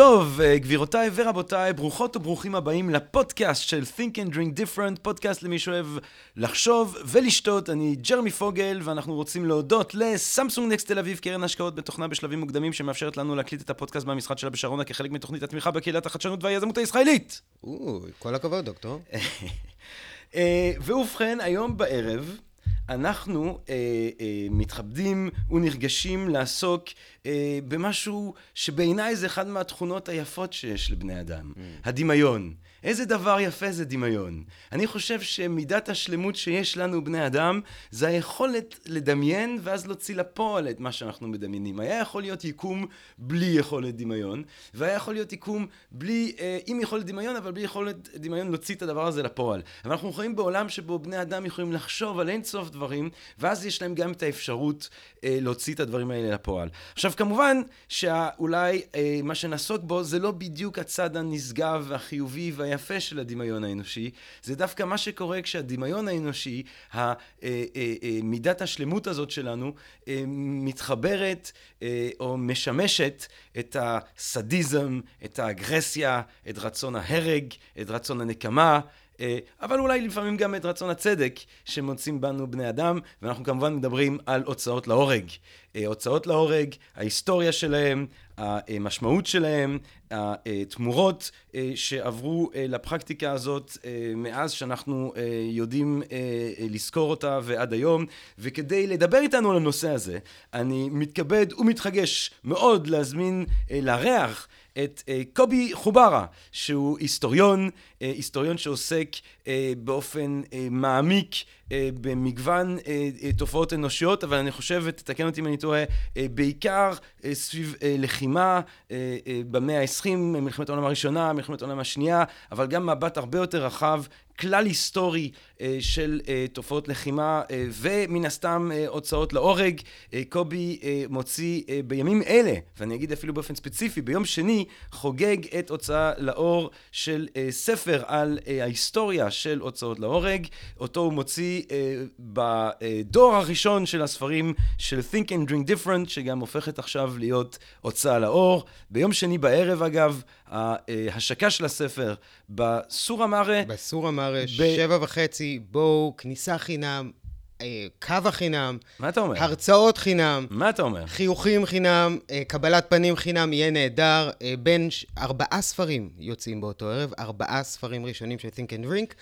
טוב, אה, גבירותיי ורבותיי, ברוכות וברוכים הבאים לפודקאסט של Think and Drink Different, פודקאסט למי שאוהב לחשוב ולשתות. אני ג'רמי פוגל, ואנחנו רוצים להודות לסמסונג נקסט תל אביב, קרן השקעות בתוכנה בשלבים מוקדמים, שמאפשרת לנו להקליט את הפודקאסט במשרד שלה בשרונה כחלק מתוכנית התמיכה בקהילת החדשנות והיזמות הישראלית. אוי, כל הכבוד, דוקטור. אה, ובכן, היום בערב אנחנו אה, אה, מתכבדים ונרגשים לעסוק אה, במשהו שבעיניי זה אחת מהתכונות היפות שיש לבני אדם, mm. הדמיון. איזה דבר יפה זה דמיון. אני חושב שמידת השלמות שיש לנו, בני אדם, זה היכולת לדמיין ואז להוציא לפועל את מה שאנחנו מדמיינים. היה יכול להיות יקום בלי יכולת דמיון, והיה יכול להיות יקום בלי, אה, עם יכולת דמיון, אבל בלי יכולת דמיון להוציא את הדבר הזה לפועל. אבל אנחנו חיים בעולם שבו בני אדם יכולים לחשוב על אין סוף דברים, ואז יש להם גם את האפשרות אה, להוציא את הדברים האלה לפועל. עכשיו, כמובן שאולי אה, מה שנעסוק בו זה לא בדיוק הצד הנשגב והחיובי וה... היפה של הדמיון האנושי, זה דווקא מה שקורה כשהדמיון האנושי, מידת השלמות הזאת שלנו, מתחברת או משמשת את הסדיזם, את האגרסיה, את רצון ההרג, את רצון הנקמה. אבל אולי לפעמים גם את רצון הצדק שמוצאים בנו בני אדם, ואנחנו כמובן מדברים על הוצאות להורג. הוצאות להורג, ההיסטוריה שלהם, המשמעות שלהם, התמורות שעברו לפרקטיקה הזאת מאז שאנחנו יודעים לזכור אותה ועד היום. וכדי לדבר איתנו על הנושא הזה, אני מתכבד ומתחגש מאוד להזמין, לארח את קובי חוברה, שהוא היסטוריון, היסטוריון שעוסק באופן מעמיק במגוון תופעות אנושיות, אבל אני חושב, ותתקן אותי אם אני טועה, בעיקר סביב לחימה במאה ה-20, מלחמת העולם הראשונה, מלחמת העולם השנייה, אבל גם מבט הרבה יותר רחב כלל היסטורי של תופעות לחימה ומן הסתם הוצאות להורג. קובי מוציא בימים אלה, ואני אגיד אפילו באופן ספציפי, ביום שני חוגג את הוצאה לאור של ספר על ההיסטוריה של הוצאות להורג. אותו הוא מוציא בדור הראשון של הספרים של Think and Drink Different, שגם הופכת עכשיו להיות הוצאה לאור. ביום שני בערב אגב, ההשקה של הספר בסורה מארה. בסורה מארה, ב... שבע וחצי, בואו, כניסה חינם, קו החינם. מה אתה אומר? הרצאות חינם. מה אתה אומר? חיוכים חינם, קבלת פנים חינם, יהיה נהדר. בין ארבעה ספרים יוצאים באותו ערב, ארבעה ספרים ראשונים של Think and Drink,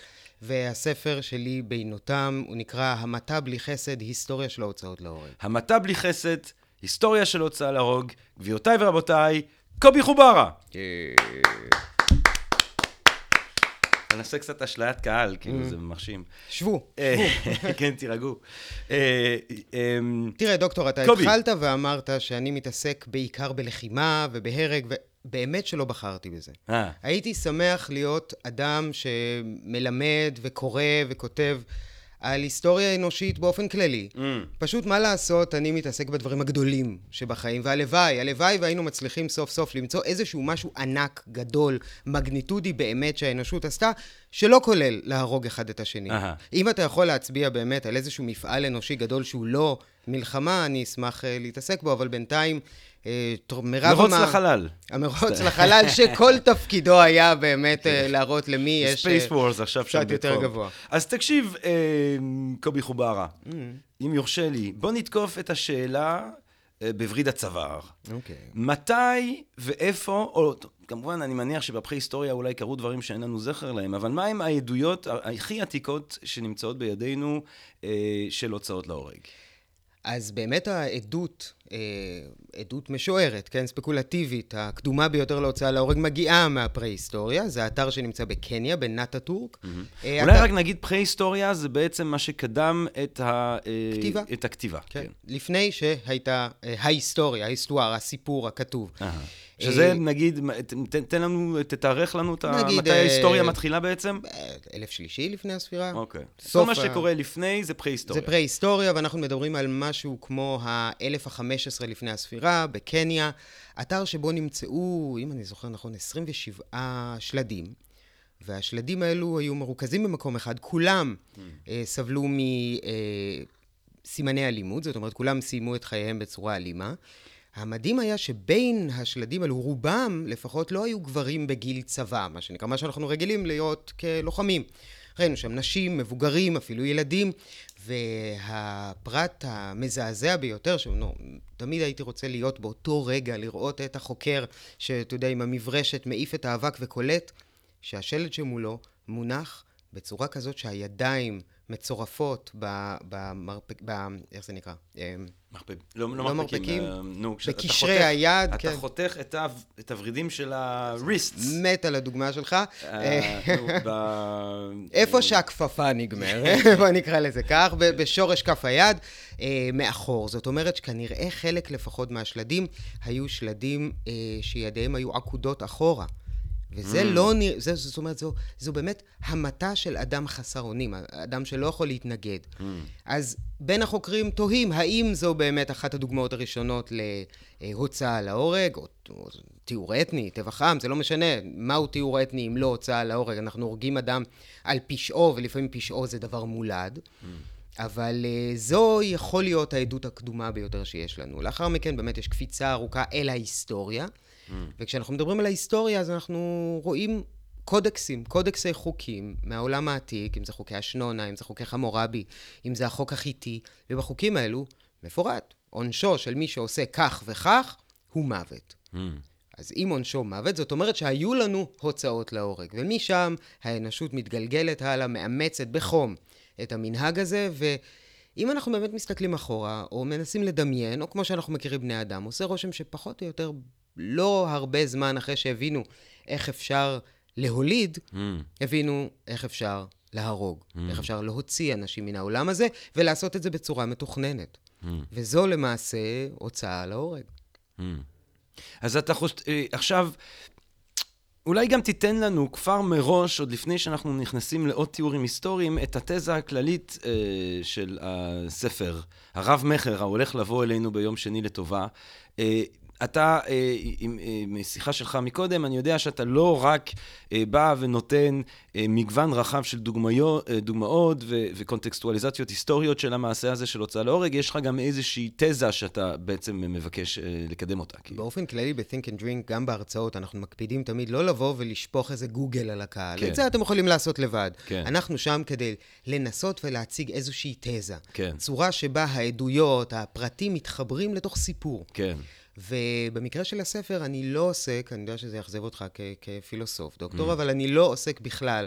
והספר שלי בינותם, הוא נקרא המתה בלי חסד, היסטוריה של ההוצאות להורג. המתה בלי חסד, היסטוריה של הוצאה להרוג. גבירותיי ורבותיי, קובי חוברה. נעשה קצת אשליית קהל, כאילו זה מרשים. שבו, שבו. כן, תירגעו. תראה, דוקטור, אתה התחלת ואמרת שאני מתעסק בעיקר בלחימה ובהרג, ובאמת שלא בחרתי בזה. הייתי שמח להיות אדם שמלמד וקורא וכותב. על היסטוריה אנושית באופן כללי. Mm. פשוט מה לעשות, אני מתעסק בדברים הגדולים שבחיים, והלוואי, הלוואי והיינו מצליחים סוף סוף למצוא איזשהו משהו ענק, גדול, magnitude באמת שהאנושות עשתה, שלא כולל להרוג אחד את השני. Uh-huh. אם אתה יכול להצביע באמת על איזשהו מפעל אנושי גדול שהוא לא מלחמה, אני אשמח uh, להתעסק בו, אבל בינתיים... מרוץ לחלל. המרוץ לחלל, שכל תפקידו היה באמת להראות למי יש... space wars עכשיו שם קצת יותר גבוה. אז תקשיב, קובי חוברה, אם יורשה לי, בוא נתקוף את השאלה בווריד הצוואר. אוקיי. מתי ואיפה, או כמובן, אני מניח שבפרה-היסטוריה אולי קרו דברים שאין לנו זכר להם, אבל מהם העדויות הכי עתיקות שנמצאות בידינו של הוצאות להורג? אז באמת העדות, עדות משוערת, כן, ספקולטיבית, הקדומה ביותר להוצאה להורג מגיעה מהפרה-היסטוריה, זה האתר שנמצא בקניה, בנאטה טורק. Mm-hmm. אולי. רק נגיד פרה-היסטוריה זה בעצם מה שקדם את, ה... כתיבה. את הכתיבה. כן. כן. לפני שהייתה ההיסטוריה, ההיסטואר, הסיפור הכתוב. שזה נגיד, תן לנו, תתארך לנו את מתי ההיסטוריה מתחילה בעצם? אלף שלישי לפני הספירה. אוקיי. כל מה שקורה לפני זה פרה-היסטוריה. זה פרה-היסטוריה, ואנחנו מדברים על משהו כמו ה-1500 15 לפני הספירה, בקניה, אתר שבו נמצאו, אם אני זוכר נכון, 27 שלדים. והשלדים האלו היו מרוכזים במקום אחד, כולם mm. סבלו מסימני אה, אלימות, זאת אומרת, כולם סיימו את חייהם בצורה אלימה. המדהים היה שבין השלדים האלו, רובם לפחות לא היו גברים בגיל צבא, מה שנקרא, מה שאנחנו רגילים להיות כלוחמים. ראינו שם נשים, מבוגרים, אפילו ילדים, והפרט המזעזע ביותר, שתמיד הייתי רוצה להיות באותו רגע, לראות את החוקר, שאתה יודע, עם המברשת מעיף את האבק וקולט, שהשלד שמולו מונח בצורה כזאת שהידיים מצורפות במרפק... ב... איך זה נקרא? אמ, מרפק... לא, לא, לא מרפקים. אה, נו, בקשרי היד, אתה כן. חותך את, ה... את הוורידים של הריסטס. מת על הדוגמה שלך. אה, איפה שהכפפה נגמר, בוא נקרא לזה כך, בשורש כף היד, אה, מאחור. זאת אומרת שכנראה חלק לפחות מהשלדים היו שלדים שידיהם היו עקודות אחורה. וזה mm. לא נראה, זאת אומרת, זו, זו באמת המתה של אדם חסר אונים, אדם שלא יכול להתנגד. Mm. אז בין החוקרים תוהים האם זו באמת אחת הדוגמאות הראשונות להוצאה להורג, או, או תיאור אתני, טבח עם, זה לא משנה מהו תיאור אתני אם לא הוצאה להורג. אנחנו הורגים אדם על פשעו, ולפעמים פשעו זה דבר מולד. Mm. אבל uh, זו יכול להיות העדות הקדומה ביותר שיש לנו. לאחר מכן באמת יש קפיצה ארוכה אל ההיסטוריה. Mm. וכשאנחנו מדברים על ההיסטוריה, אז אנחנו רואים קודקסים, קודקסי חוקים מהעולם העתיק, אם זה חוקי השנונה, אם זה חוקי חמורבי, אם זה החוק החיטי, ובחוקים האלו מפורט, עונשו של מי שעושה כך וכך הוא מוות. Mm. אז אם עונשו מוות, זאת אומרת שהיו לנו הוצאות להורג, ומשם האנושות מתגלגלת הלאה, מאמצת בחום את המנהג הזה, ואם אנחנו באמת מסתכלים אחורה, או מנסים לדמיין, או כמו שאנחנו מכירים בני אדם, עושה רושם שפחות או יותר לא הרבה זמן אחרי שהבינו איך אפשר להוליד, mm. הבינו איך אפשר להרוג, mm. איך אפשר להוציא אנשים מן העולם הזה, ולעשות את זה בצורה מתוכננת. Mm. וזו למעשה הוצאה להורג. Mm. אז אתה חושב, אה, עכשיו, אולי גם תיתן לנו כבר מראש, עוד לפני שאנחנו נכנסים לעוד תיאורים היסטוריים, את התזה הכללית אה, של הספר, הרב-מכר, ההולך לבוא אלינו ביום שני לטובה. אה, אתה, אה, עם, אה, שיחה שלך מקודם, אני יודע שאתה לא רק אה, בא ונותן מגוון רחב של דוגמאות ו, וקונטקסטואליזציות היסטוריות של המעשה הזה של הוצאה להורג, יש לך גם איזושהי תזה שאתה בעצם מבקש לקדם אותה. באופן כללי, ב-think and drink, גם בהרצאות, אנחנו מקפידים תמיד לא לבוא ולשפוך איזה גוגל על הקהל. כן. את זה אתם יכולים לעשות לבד. כן. אנחנו שם כדי לנסות ולהציג איזושהי תזה. כן. צורה שבה העדויות, הפרטים מתחברים לתוך סיפור. כן. ובמקרה של הספר אני לא עוסק, אני יודע שזה יאכזב אותך כ- כפילוסוף, דוקטור, mm. אבל אני לא עוסק בכלל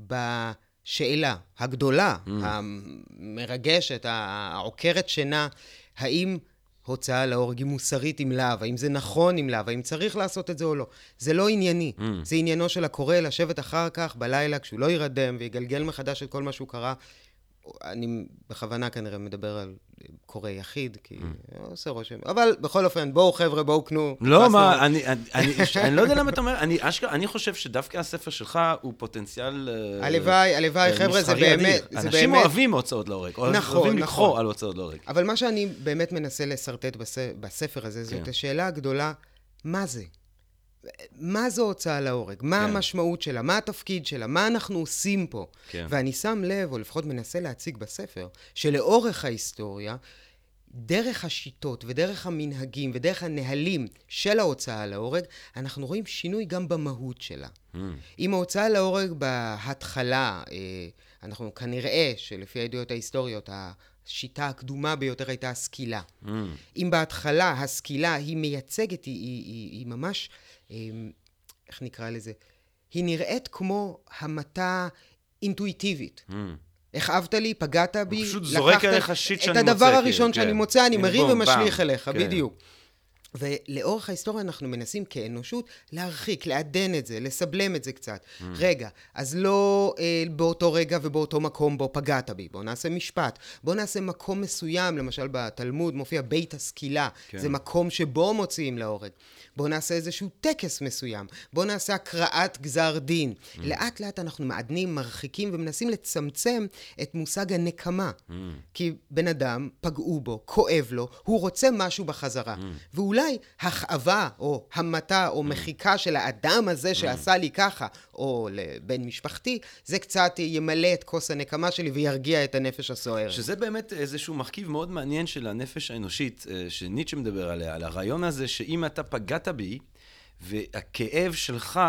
בשאלה הגדולה, mm. המרגשת, העוקרת שינה, האם הוצאה להורג היא מוסרית עם להב, האם זה נכון עם להב, האם צריך לעשות את זה או לא. זה לא ענייני. Mm. זה עניינו של הקורא לשבת אחר כך בלילה, כשהוא לא יירדם ויגלגל מחדש את כל מה שהוא קרא, אני בכוונה כנראה מדבר על קורא יחיד, כי mm. עושה רושם. אבל בכל אופן, בואו חבר'ה, בואו קנו. לא, מה, אני, אני, אני, אני לא יודע למה אתה אומר, אני, אשכרה, אני חושב שדווקא הספר שלך הוא פוטנציאל... אה, הלוואי, הלוואי, uh, חבר'ה, זה באמת... זה אנשים באמת... אוהבים הוצאות להורג, נכון, נכון. אוהבים לקחוא על הוצאות להורג. אבל מה שאני באמת מנסה לשרטט בספר הזה, זאת כן. השאלה הגדולה, מה זה? מה זו הוצאה להורג? מה כן. המשמעות שלה? מה התפקיד שלה? מה אנחנו עושים פה? כן. ואני שם לב, או לפחות מנסה להציג בספר, שלאורך ההיסטוריה, דרך השיטות ודרך המנהגים ודרך הנהלים של ההוצאה להורג, אנחנו רואים שינוי גם במהות שלה. Mm. אם ההוצאה להורג בהתחלה, אה, אנחנו כנראה שלפי העדויות ההיסטוריות, השיטה הקדומה ביותר הייתה הסקילה. Mm. אם בהתחלה הסקילה היא מייצגת, היא, היא, היא, היא ממש אמ, איך נקרא לזה? היא נראית כמו המתה אינטואיטיבית. Mm. הכאבת לי, פגעת בי, פשוט זורק עליך שיט שאני מוצא. את הדבר הראשון כן, שאני מוצא, אני מרים ומשליך אליך, כן. בדיוק. ולאורך ההיסטוריה אנחנו מנסים כאנושות להרחיק, לעדן את זה, לסבלם את זה קצת. Mm. רגע, אז לא אה, באותו רגע ובאותו מקום בו פגעת בי, בואו נעשה משפט. בואו נעשה מקום מסוים, למשל בתלמוד מופיע בית הסקילה, כן. זה מקום שבו מוציאים להורג. בואו נעשה איזשהו טקס מסוים, בואו נעשה הקראת גזר דין. Mm. לאט לאט אנחנו מעדנים, מרחיקים ומנסים לצמצם את מושג הנקמה. Mm. כי בן אדם, פגעו בו, כואב לו, הוא רוצה משהו בחזרה. Mm. ואולי הכאבה או המתה או mm. מחיקה של האדם הזה mm. שעשה לי ככה, או לבן משפחתי, זה קצת ימלא את כוס הנקמה שלי וירגיע את הנפש הסוערת. שזה באמת איזשהו מרכיב מאוד מעניין של הנפש האנושית, אה, שניטשה מדבר עליה, על הרעיון הזה שאם אתה פגעת בי, והכאב שלך,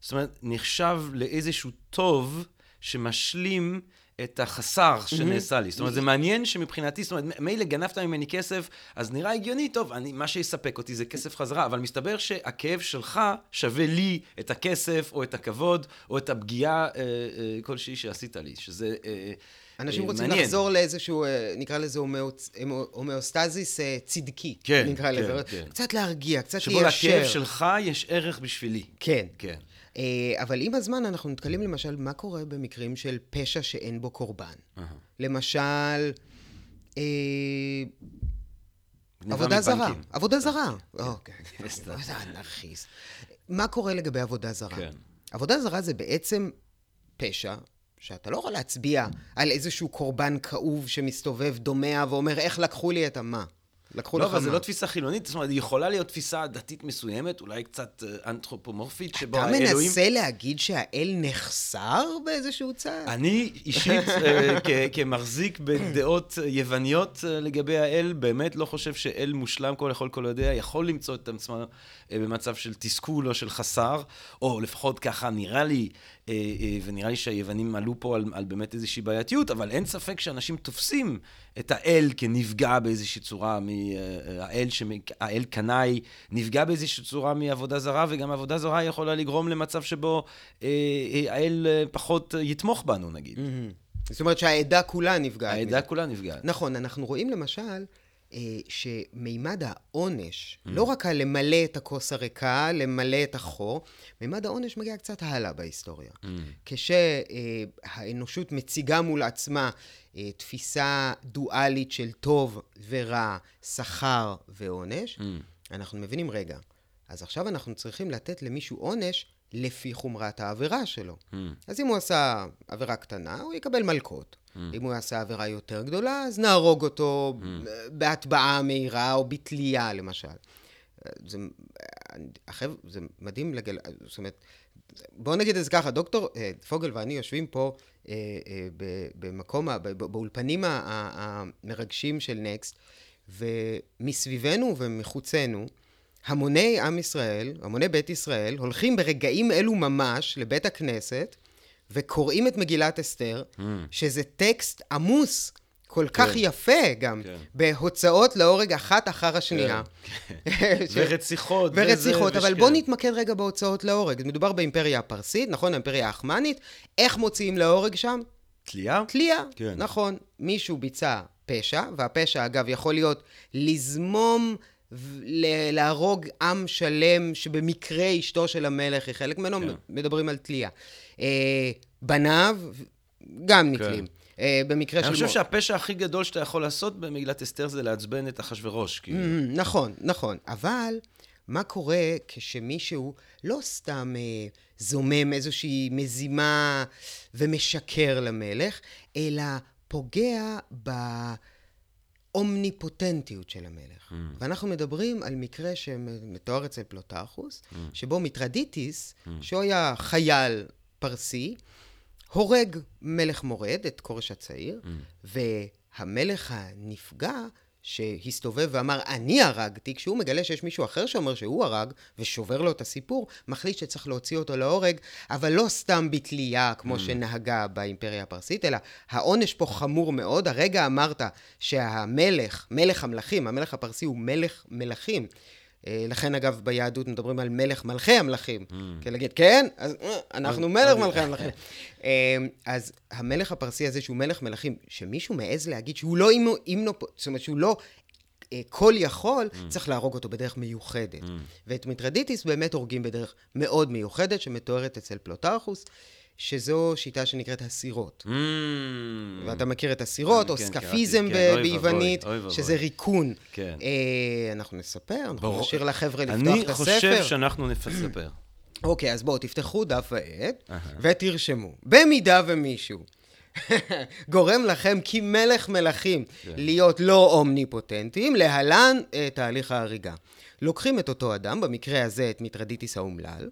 זאת אומרת, נחשב לאיזשהו טוב שמשלים את החסר שנעשה לי. זאת אומרת, זה מעניין שמבחינתי, זאת אומרת, מילא גנבת ממני כסף, אז נראה הגיוני, טוב, אני, מה שיספק אותי זה כסף חזרה, אבל מסתבר שהכאב שלך שווה לי את הכסף, או את הכבוד, או את הפגיעה אה, אה, כלשהי שעשית לי, שזה... אה, אנשים אה, רוצים מעניין. לחזור לאיזשהו, אה, נקרא לזה הומאוסטזיס אה, צדקי, כן, נקרא כן, לזה. כן. קצת להרגיע, קצת ליישר. שבו לכאב שלך יש ערך בשבילי. כן. כן. אבל עם הזמן אנחנו נתקלים למשל, מה קורה במקרים של פשע שאין בו קורבן? Uh-huh. למשל, אה, עבודה זרה. עבודה זרה. אוקיי. איזה אנרכיסט. מה קורה לגבי עבודה זרה? כן. עבודה זרה זה בעצם פשע שאתה לא יכול להצביע על איזשהו קורבן כאוב שמסתובב דומע ואומר, איך לקחו לי את המה? לקחו לא, לך. לא, אבל זו לא תפיסה חילונית, זאת אומרת, היא יכולה להיות תפיסה דתית מסוימת, אולי קצת אה, אנתרופומורפית, שבו האלוהים... אתה מנסה להגיד שהאל נחסר באיזשהו צעד? אני אישית, אה, כמחזיק בדעות יווניות אה, לגבי האל, באמת לא חושב שאל מושלם, כל יכול כל יודע, יכול למצוא את עצמו במצב של תסכול או של חסר, או לפחות ככה נראה לי, ונראה לי שהיוונים עלו פה על, על באמת איזושהי בעייתיות, אבל אין ספק שאנשים תופסים את האל כנפגע באיזושהי צורה, האל, שמ... האל קנאי נפגע באיזושהי צורה מעבודה זרה, וגם עבודה זרה יכולה לגרום למצב שבו אה, אה, האל אה, פחות יתמוך בנו, נגיד. זאת אומרת שהעדה כולה נפגעת. העדה כולה נפגעת. נכון, אנחנו רואים למשל... שמימד העונש, mm. לא רק הלמלא את הכוס הריקה, למלא את החור, מימד העונש מגיע קצת הלאה בהיסטוריה. Mm. כשהאנושות מציגה מול עצמה אה, תפיסה דואלית של טוב ורע, שכר ועונש, mm. אנחנו מבינים, רגע, אז עכשיו אנחנו צריכים לתת למישהו עונש לפי חומרת העבירה שלו. Mm. אז אם הוא עשה עבירה קטנה, הוא יקבל מלקות. Mm. אם הוא עשה עבירה יותר גדולה, אז נהרוג אותו mm. בהטבעה מהירה או בתלייה, למשל. זה, אחרי, זה מדהים לגל... זאת אומרת, בואו נגיד את זה ככה, דוקטור אה, פוגל ואני יושבים פה אה, אה, במקום, באולפנים המרגשים של נקסט, ומסביבנו ומחוצנו, המוני עם ישראל, המוני בית ישראל, הולכים ברגעים אלו ממש לבית הכנסת, וקוראים את מגילת אסתר, mm. שזה טקסט עמוס כל כך כן. יפה גם, כן. בהוצאות להורג אחת אחר השנייה. כן. ש... ורציחות. ורציחות, אבל בואו נתמקד רגע בהוצאות להורג. מדובר באימפריה הפרסית, נכון? האימפריה העכמנית. איך מוציאים להורג שם? תלייה? תלייה, כן. נכון. מישהו ביצע פשע, והפשע אגב יכול להיות לזמום, להרוג עם שלם שבמקרה אשתו של המלך היא חלק ממנו, כן. מדברים על תלייה. אה, בניו גם נתלים. כן. אה, במקרה של... אני חושב שהפשע הכי גדול שאתה יכול לעשות במגילת אסתר זה לעצבן את אחשורוש. כאילו. Mm, נכון, נכון. אבל מה קורה כשמישהו לא סתם אה, זומם איזושהי מזימה ומשקר למלך, אלא פוגע ב... אומניפוטנטיות של המלך. Mm. ואנחנו מדברים על מקרה שמתואר אצל פלוטרכוס, mm. שבו מיטרדיטיס, mm. שהוא היה חייל פרסי, הורג מלך מורד, את כורש הצעיר, mm. והמלך הנפגע, שהסתובב ואמר, אני הרגתי, כשהוא מגלה שיש מישהו אחר שאומר שהוא הרג, ושובר לו את הסיפור, מחליט שצריך להוציא אותו להורג, אבל לא סתם בתלייה, כמו mm. שנהגה באימפריה הפרסית, אלא העונש פה חמור מאוד. הרגע אמרת שהמלך, מלך המלכים, המלך הפרסי הוא מלך מלכים. אה, לכן, אגב, ביהדות מדברים על מלך מלכי המלכים. Mm. כן, להגיד, כן, אז אה, אנחנו מלך מלכי המלכים. אה, אז המלך הפרסי הזה, שהוא מלך מלכים, שמישהו מעז להגיד שהוא לא אימנו, זאת אומרת שהוא לא כל יכול, mm. צריך להרוג אותו בדרך מיוחדת. Mm. ואת מיטרדיטיס באמת הורגים בדרך מאוד מיוחדת, שמתוארת אצל פלוטרכוס. שזו שיטה שנקראת הסירות. Mm, ואתה מכיר את הסירות, או כן, סקפיזם כן, ביוונית, שזה ריקון. כן. אה, אנחנו נספר, אנחנו נשאיר לחבר'ה לפתוח את הספר. אני חושב שאנחנו נספר. אוקיי, אז בואו, תפתחו דף ועט, ותרשמו. במידה ומישהו גורם לכם כמלך מלכים כן. להיות לא אומניפוטנטיים, להלן אה, תהליך ההריגה. לוקחים את אותו אדם, במקרה הזה את מיטרדיטיס האומלל,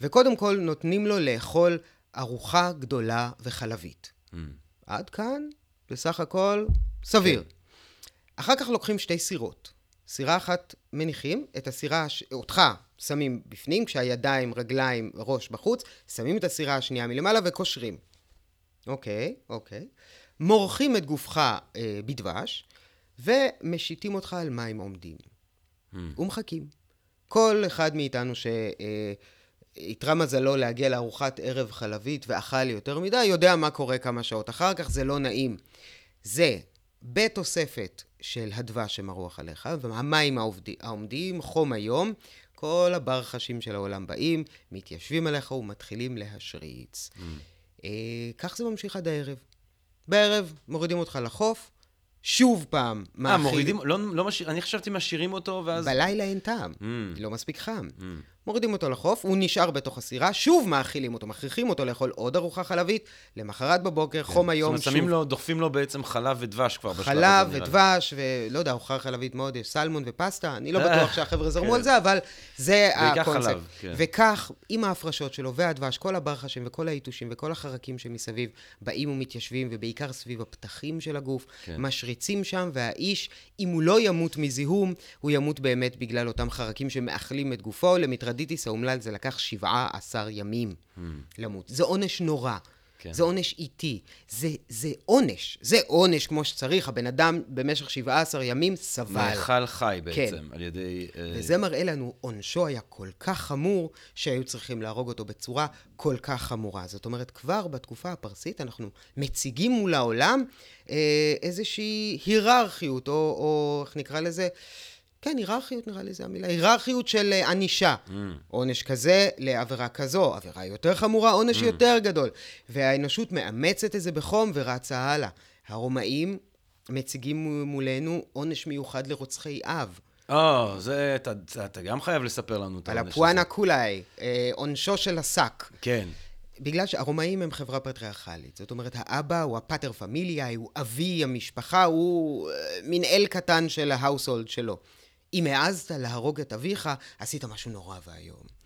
וקודם כל נותנים לו לאכול ארוחה גדולה וחלבית. Mm. עד כאן, בסך הכל, סביר. כן. אחר כך לוקחים שתי סירות. סירה אחת מניחים, את הסירה, אותך שמים בפנים, כשהידיים, רגליים, ראש בחוץ, שמים את הסירה השנייה מלמעלה וקושרים. אוקיי, אוקיי. מורחים את גופך אה, בדבש, ומשיתים אותך על מים עומדים. Mm. ומחכים. כל אחד מאיתנו ש... אה, איתרע מזלו להגיע לארוחת ערב חלבית ואכל יותר מדי, יודע מה קורה כמה שעות אחר כך, זה לא נעים. זה בתוספת של הדבש שמרוח עליך, והמים העומדים, חום היום, כל הברחשים של העולם באים, מתיישבים עליך ומתחילים להשריץ. Mm. אה, כך זה ממשיך עד הערב. בערב מורידים אותך לחוף, שוב פעם מאכיל. אה, מורידים? לא, לא משאיר, אני חשבתי משאירים אותו ואז... בלילה אין טעם, mm. לא מספיק חם. Mm. מורידים אותו לחוף, הוא נשאר בתוך הסירה, שוב מאכילים אותו, מכריחים אותו לאכול עוד ארוחה חלבית, למחרת בבוקר, כן. חום היום, שוב. זאת אומרת, לו, דוחפים לו בעצם חלב ודבש כבר בשלב הזה, חלב ודבש, ולא יודע, ארוחה חלבית מאוד, יש סלמון ופסטה, אני לא בטוח שהחבר'ה זרמו כן. על זה, אבל זה הקונספט. כן. וכך, עם ההפרשות שלו והדבש, כל הברחשים וכל היתושים וכל החרקים שמסביב, באים ומתיישבים, ובעיקר סביב הפתחים של הגוף, כן. משריצים שם, והאיש, אם הוא לא ימות מזיהום, הוא ימות באמת בגלל אותם חרקים שמאכלים את גופו, למטרד הפרדיטיס האומלל זה לקח 17 ימים mm. למות. זה עונש נורא. כן. זה עונש איטי. זה, זה עונש. זה עונש כמו שצריך. הבן אדם במשך 17 ימים סבל. מאכל חי בעצם, כן. על ידי... אה, וזה מראה לנו, עונשו היה כל כך חמור, שהיו צריכים להרוג אותו בצורה כל כך חמורה. זאת אומרת, כבר בתקופה הפרסית אנחנו מציגים מול העולם אה, איזושהי היררכיות, או, או איך נקרא לזה? כן, היררכיות נראה לי זה המילה. היררכיות של אה, ענישה. Mm. עונש כזה לעבירה כזו, עבירה יותר חמורה, עונש mm. יותר גדול. והאנושות מאמצת את זה בחום ורצה הלאה. הרומאים מציגים מולנו עונש מיוחד לרוצחי אב. או, oh, זה, אתה, אתה גם חייב לספר לנו את העונש הזה. על הפואנה cullei, אה, עונשו של השק. כן. בגלל שהרומאים הם חברה פטריארכלית. זאת אומרת, האבא הוא ה pater familia, הוא אבי המשפחה, הוא אה, מין אל קטן של ה household שלו. אם העזת להרוג את אביך, עשית משהו נורא ואיום.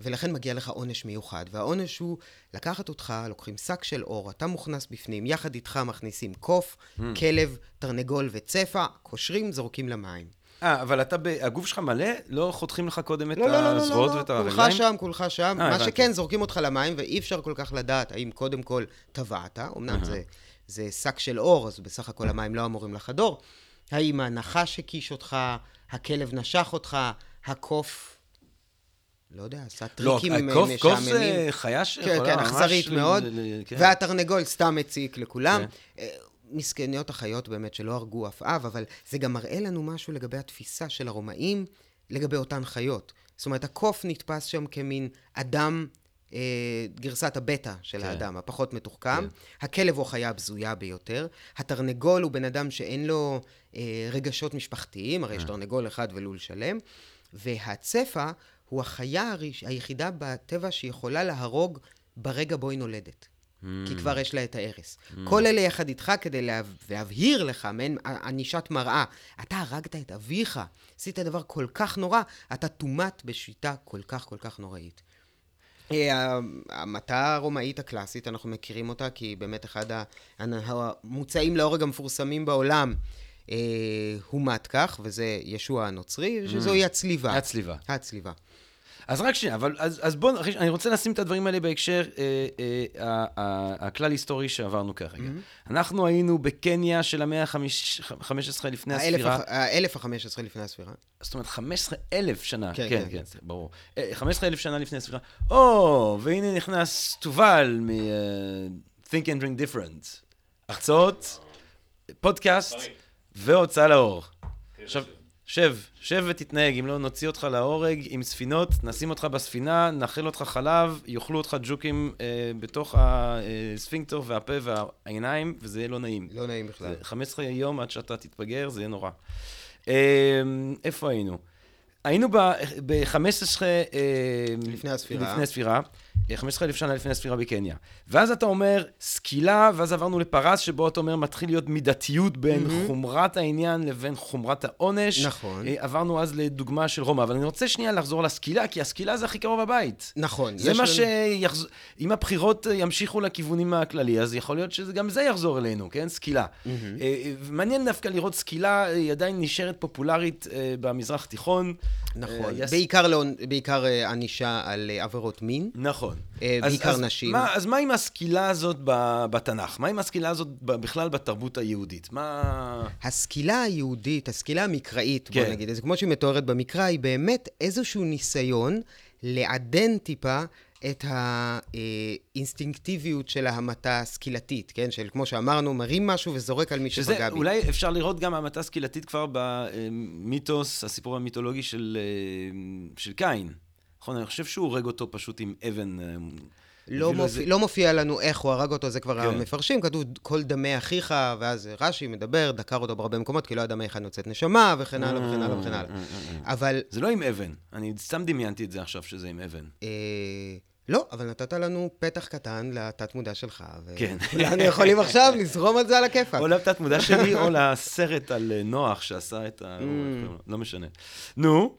ולכן מגיע לך עונש מיוחד, והעונש הוא לקחת אותך, לוקחים שק של אור, אתה מוכנס בפנים, יחד איתך מכניסים קוף, mm. כלב, תרנגול וצפע, קושרים, זורקים למים. אה, אבל אתה, הגוף שלך מלא? לא חותכים לך קודם את לא, לא, לא, לא הזרועות ואת הרגליים? כולך שם, כולך שם. 아, מה שכן, זורקים אותך למים, ואי אפשר כל כך לדעת האם קודם כל טבעת, אמנם זה, זה שק של אור, אז בסך הכל המים לא אמורים לחדור. האם הנחש הקיש אותך, הכלב נשך אותך, הקוף... לא יודע, עשה לא, טריקים לא, משעממים. קוף זה חיה שיכולה כן, כן, אכזרית מאוד. כן. והתרנגול סתם מציק לכולם. כן. אה, מסכניות החיות באמת שלא הרגו אף אב, אבל זה גם מראה לנו משהו לגבי התפיסה של הרומאים לגבי אותן חיות. זאת אומרת, הקוף נתפס שם כמין אדם אה, גרסת הבטא של כן. האדם, הפחות מתוחכם. כן. הכלב הוא החיה הבזויה ביותר. התרנגול הוא בן אדם שאין לו אה, רגשות משפחתיים, הרי יש כן. תרנגול אחד ולול שלם. והצפע הוא החיה היחידה בטבע שיכולה להרוג ברגע בו היא נולדת. Mm. כי כבר יש לה את ההרס. Mm. כל אלה יחד איתך כדי לה... להבהיר לך, מעין ענישת מראה. אתה הרגת את אביך, עשית דבר כל כך נורא, אתה טומאת בשיטה כל כך כל כך נוראית. אה, המטה הרומאית הקלאסית, אנחנו מכירים אותה כי באמת אחד המוצאים להורג המפורסמים בעולם אה, הוא מתקח, וזה ישוע הנוצרי, שזוהי הצליבה. הצליבה. הצליבה. אז רק שנייה, אבל אז, אז בואו, אני רוצה לשים את הדברים האלה בהקשר אה, אה, הכלל היסטורי שעברנו כרגע. Mm-hmm. אנחנו היינו בקניה של המאה ה-15 לפני הספירה. האלף ה-15 לפני הספירה. זאת אומרת, 15 אלף שנה. כן, כן, כן, כן ברור. 15 אה, אלף שנה לפני הספירה. או, והנה נכנס תובל מ-Think uh, and Drink Different. הרצאות, פודקאסט והוצאה לאור. עכשיו, שב, שב ותתנהג, אם לא נוציא אותך להורג עם ספינות, נשים אותך בספינה, נאכיל אותך חלב, יאכלו אותך ג'וקים אה, בתוך הספינקטור והפה והעיניים, וזה יהיה לא נעים. לא נעים בכלל. 15 יום עד שאתה תתבגר, זה יהיה נורא. אה, איפה היינו? היינו ב-15... אה, לפני הספירה. לפני הספירה. 15 אלף שנה לפני הספירה בקניה. ואז אתה אומר, סקילה, ואז עברנו לפרס, שבו אתה אומר, מתחיל להיות מידתיות בין mm-hmm. חומרת העניין לבין חומרת העונש. נכון. אה, עברנו אז לדוגמה של רומא, אבל אני רוצה שנייה לחזור לסקילה, כי הסקילה זה הכי קרוב הבית. נכון. זה מה לנו... שיחזור... אם הבחירות ימשיכו לכיוונים הכללי, אז יכול להיות שגם זה יחזור אלינו, כן? סקילה. Mm-hmm. מעניין דווקא לראות סקילה, היא עדיין נשארת פופולרית במזרח התיכון. נכון. בעיקר, בעיקר ענישה על עבירות מין. נכון. אה, בעיקר אז, נשים. מה, אז מה עם הסקילה הזאת בתנ"ך? מה עם הסקילה הזאת בכלל בתרבות היהודית? מה... הסקילה היהודית, הסקילה המקראית, כן. בוא נגיד, זה כמו שהיא מתוארת במקרא, היא באמת איזשהו ניסיון לעדן טיפה את האינסטינקטיביות של ההמתה הסקילתית, כן? של כמו שאמרנו, מרים משהו וזורק על מי שפגע בי. אולי אפשר לראות גם המתה סקילתית כבר במיתוס, הסיפור המיתולוגי של, אה, של קין. נכון, אני חושב שהוא הורג אותו פשוט עם אבן. אה, לא, מופיע, איזה... לא מופיע לנו איך הוא הרג אותו, זה כבר כן. המפרשים, כתוב כל דמי אחיך, ואז רש"י מדבר, דקר אותו בהרבה מקומות, כי לא ידע מאיך יוצאת נשמה, וכן הלאה וכן הלאה וכן הלאה. אבל... זה לא עם אבן, אני סתם דמיינתי את זה עכשיו שזה עם אבן. אה, לא, אבל נתת לנו פתח קטן לתת-מודע שלך. כן. וכולנו יכולים עכשיו לזרום על זה על הכיפאק. או לתת-מודע שלי, או לסרט על נוח שעשה את ה... לא משנה. נו.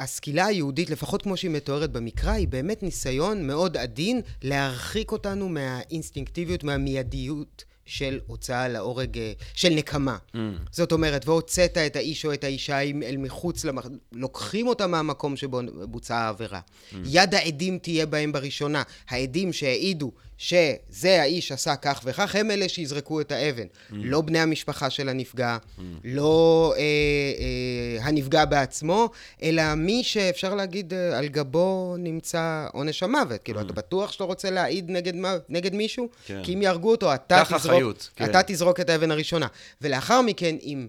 הסקילה היהודית, לפחות כמו שהיא מתוארת במקרא, היא באמת ניסיון מאוד עדין להרחיק אותנו מהאינסטינקטיביות, מהמיידיות של הוצאה להורג, אה, של נקמה. Mm. זאת אומרת, והוצאת את האיש או את האישה אל מחוץ, למח... לוקחים אותם מהמקום שבו בוצעה העבירה. Mm. יד העדים תהיה בהם בראשונה. העדים שהעידו שזה האיש עשה כך וכך, הם אלה שיזרקו את האבן. Mm. לא בני המשפחה של הנפגע, mm. לא אה, אה, הנפגע בעצמו, אלא מי שאפשר להגיד אה, על גבו נמצא עונש המוות. כאילו, mm. אתה בטוח שאתה רוצה להעיד נגד, נגד מישהו? כן. כי אם יהרגו אותו, אתה תזרוק, אחריות, כן. אתה תזרוק את האבן הראשונה. ולאחר מכן, אם